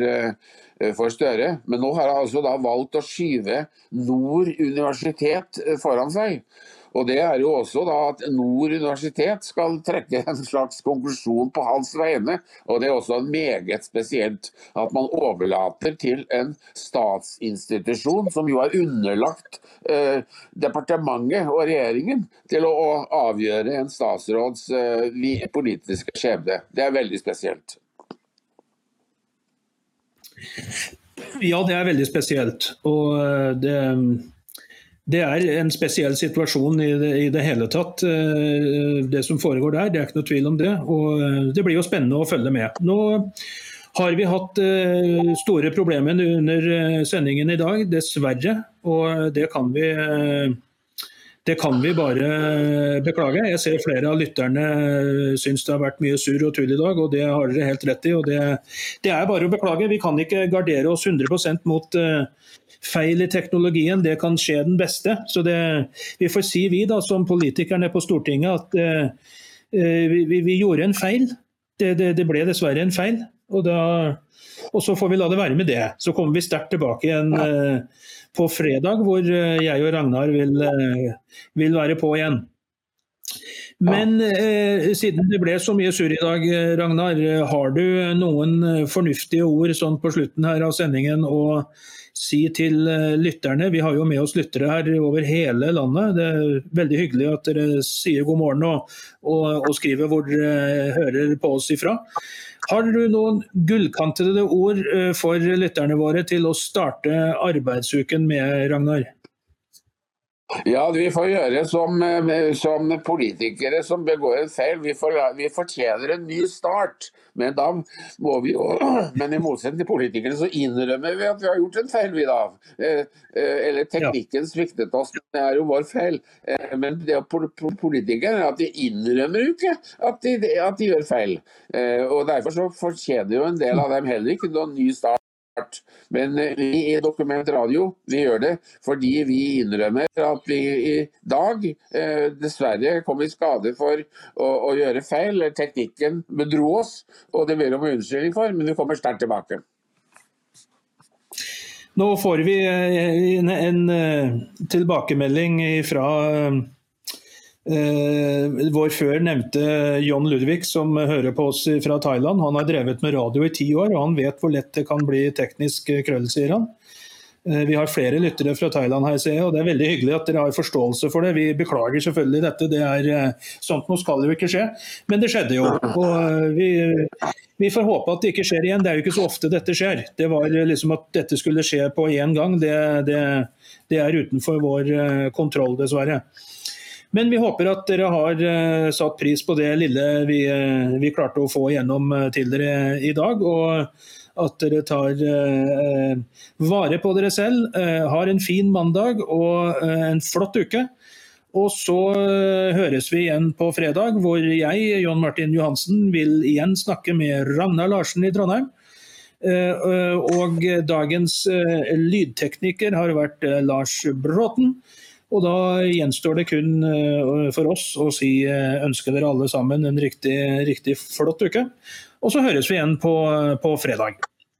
for Støre. Men nå har han altså da valgt å skyve Nord universitet foran seg. Og Det er jo også da at Nord universitet skal trekke en slags konklusjon på hans vegne. Og Det er også meget spesielt at man overlater til en statsinstitusjon, som jo er underlagt eh, departementet og regjeringen, til å, å avgjøre en statsråds eh, politiske skjebne. Det er veldig spesielt. Ja, det er veldig spesielt. Og eh, det det er en spesiell situasjon i det, i det, hele tatt, eh, det som foregår der. Det er ikke noe tvil om det. Og eh, det blir jo spennende å følge med. Nå har vi hatt eh, store problemer under sendingen i dag, dessverre. Og det kan vi det kan vi bare beklage. Jeg ser flere av lytterne syns det har vært mye surr og tull i dag, og det har dere helt rett i. og det, det, er bare å beklage. Vi kan ikke gardere oss 100 mot uh, feil i teknologien, det kan skje den beste. Så det, vi får si vi da, som politikerne på Stortinget at uh, vi, vi, gjorde en feil. Det, det, ble dessverre en feil. Og, da, og, så får vi la det være med det. Så kommer vi sterkt tilbake igjen uh, på fredag, hvor jeg og Ragnar vil, uh, vil være på igjen. Men eh, siden det ble så mye surr i dag, Ragnar. Har du noen fornuftige ord sånn på slutten her av sendingen å si til eh, lytterne. Vi har jo med oss lyttere her over hele landet. Det er veldig hyggelig at dere sier god morgen og, og, og skriver hvor dere hører på oss ifra. Har du noen gullkantede ord eh, for lytterne våre til å starte arbeidsuken med, Ragnar? Ja, vi får gjøre som, eh, som politikere som begår en feil. Vi, får, vi, fortjener en ny start. Men da må vi jo Men i motsetning til politikere så innrømmer vi at vi har gjort en feil, vi da. Eh, eh, eller teknikken sviktet oss. Det er jo vår feil. Men det politikere er at de innrømmer jo ikke at de, at de gjør feil. Og derfor så fortjener jo en del av dem heller ikke noen ny start. Men eh, vi i Dokument Radio vi gjør det fordi vi innrømmer at vi i dag eh, dessverre kom i skade for å, å gjøre feil. Teknikken bedro oss, og det ber om unnskyldning for, men vi kommer sterkt tilbake. Nå får vi eh, en, en tilbakemelding fra Eh, vår før nevnte John Ludvig, som hører på oss fra Thailand, han har drevet med radio i ti år, og han vet hvor lett det kan bli teknisk krøll, sier han. Eh, vi har flere lyttere fra Thailand her, ser jeg, og det er veldig hyggelig at dere har forståelse for det. Vi beklager selvfølgelig dette, det er eh, sånt noe skal jo ikke skje. Men det skjedde jo. Og vi, vi, får håpe at det ikke skjer igjen. Det er jo ikke så ofte dette skjer. Det var liksom at dette skulle skje på én gang, det, det, det er utenfor vår kontroll, dessverre. Men vi håper at dere har uh, satt pris på det lille vi, uh, vi, klarte å få gjennom uh, til dere i dag. Og at dere tar vare på dere selv, har en fin mandag og en flott uke. Og så høres vi igjen på fredag, hvor jeg, John Martin Johansen, vil igjen snakke med Ragnar Larsen i Trondheim. Og dagens lydtekniker har vært Lars Bråten. Og da gjenstår det kun eh, for oss å si eh, ønske dere alle sammen en riktig, riktig flott uke. Og så høres vi igjen på, på fredag.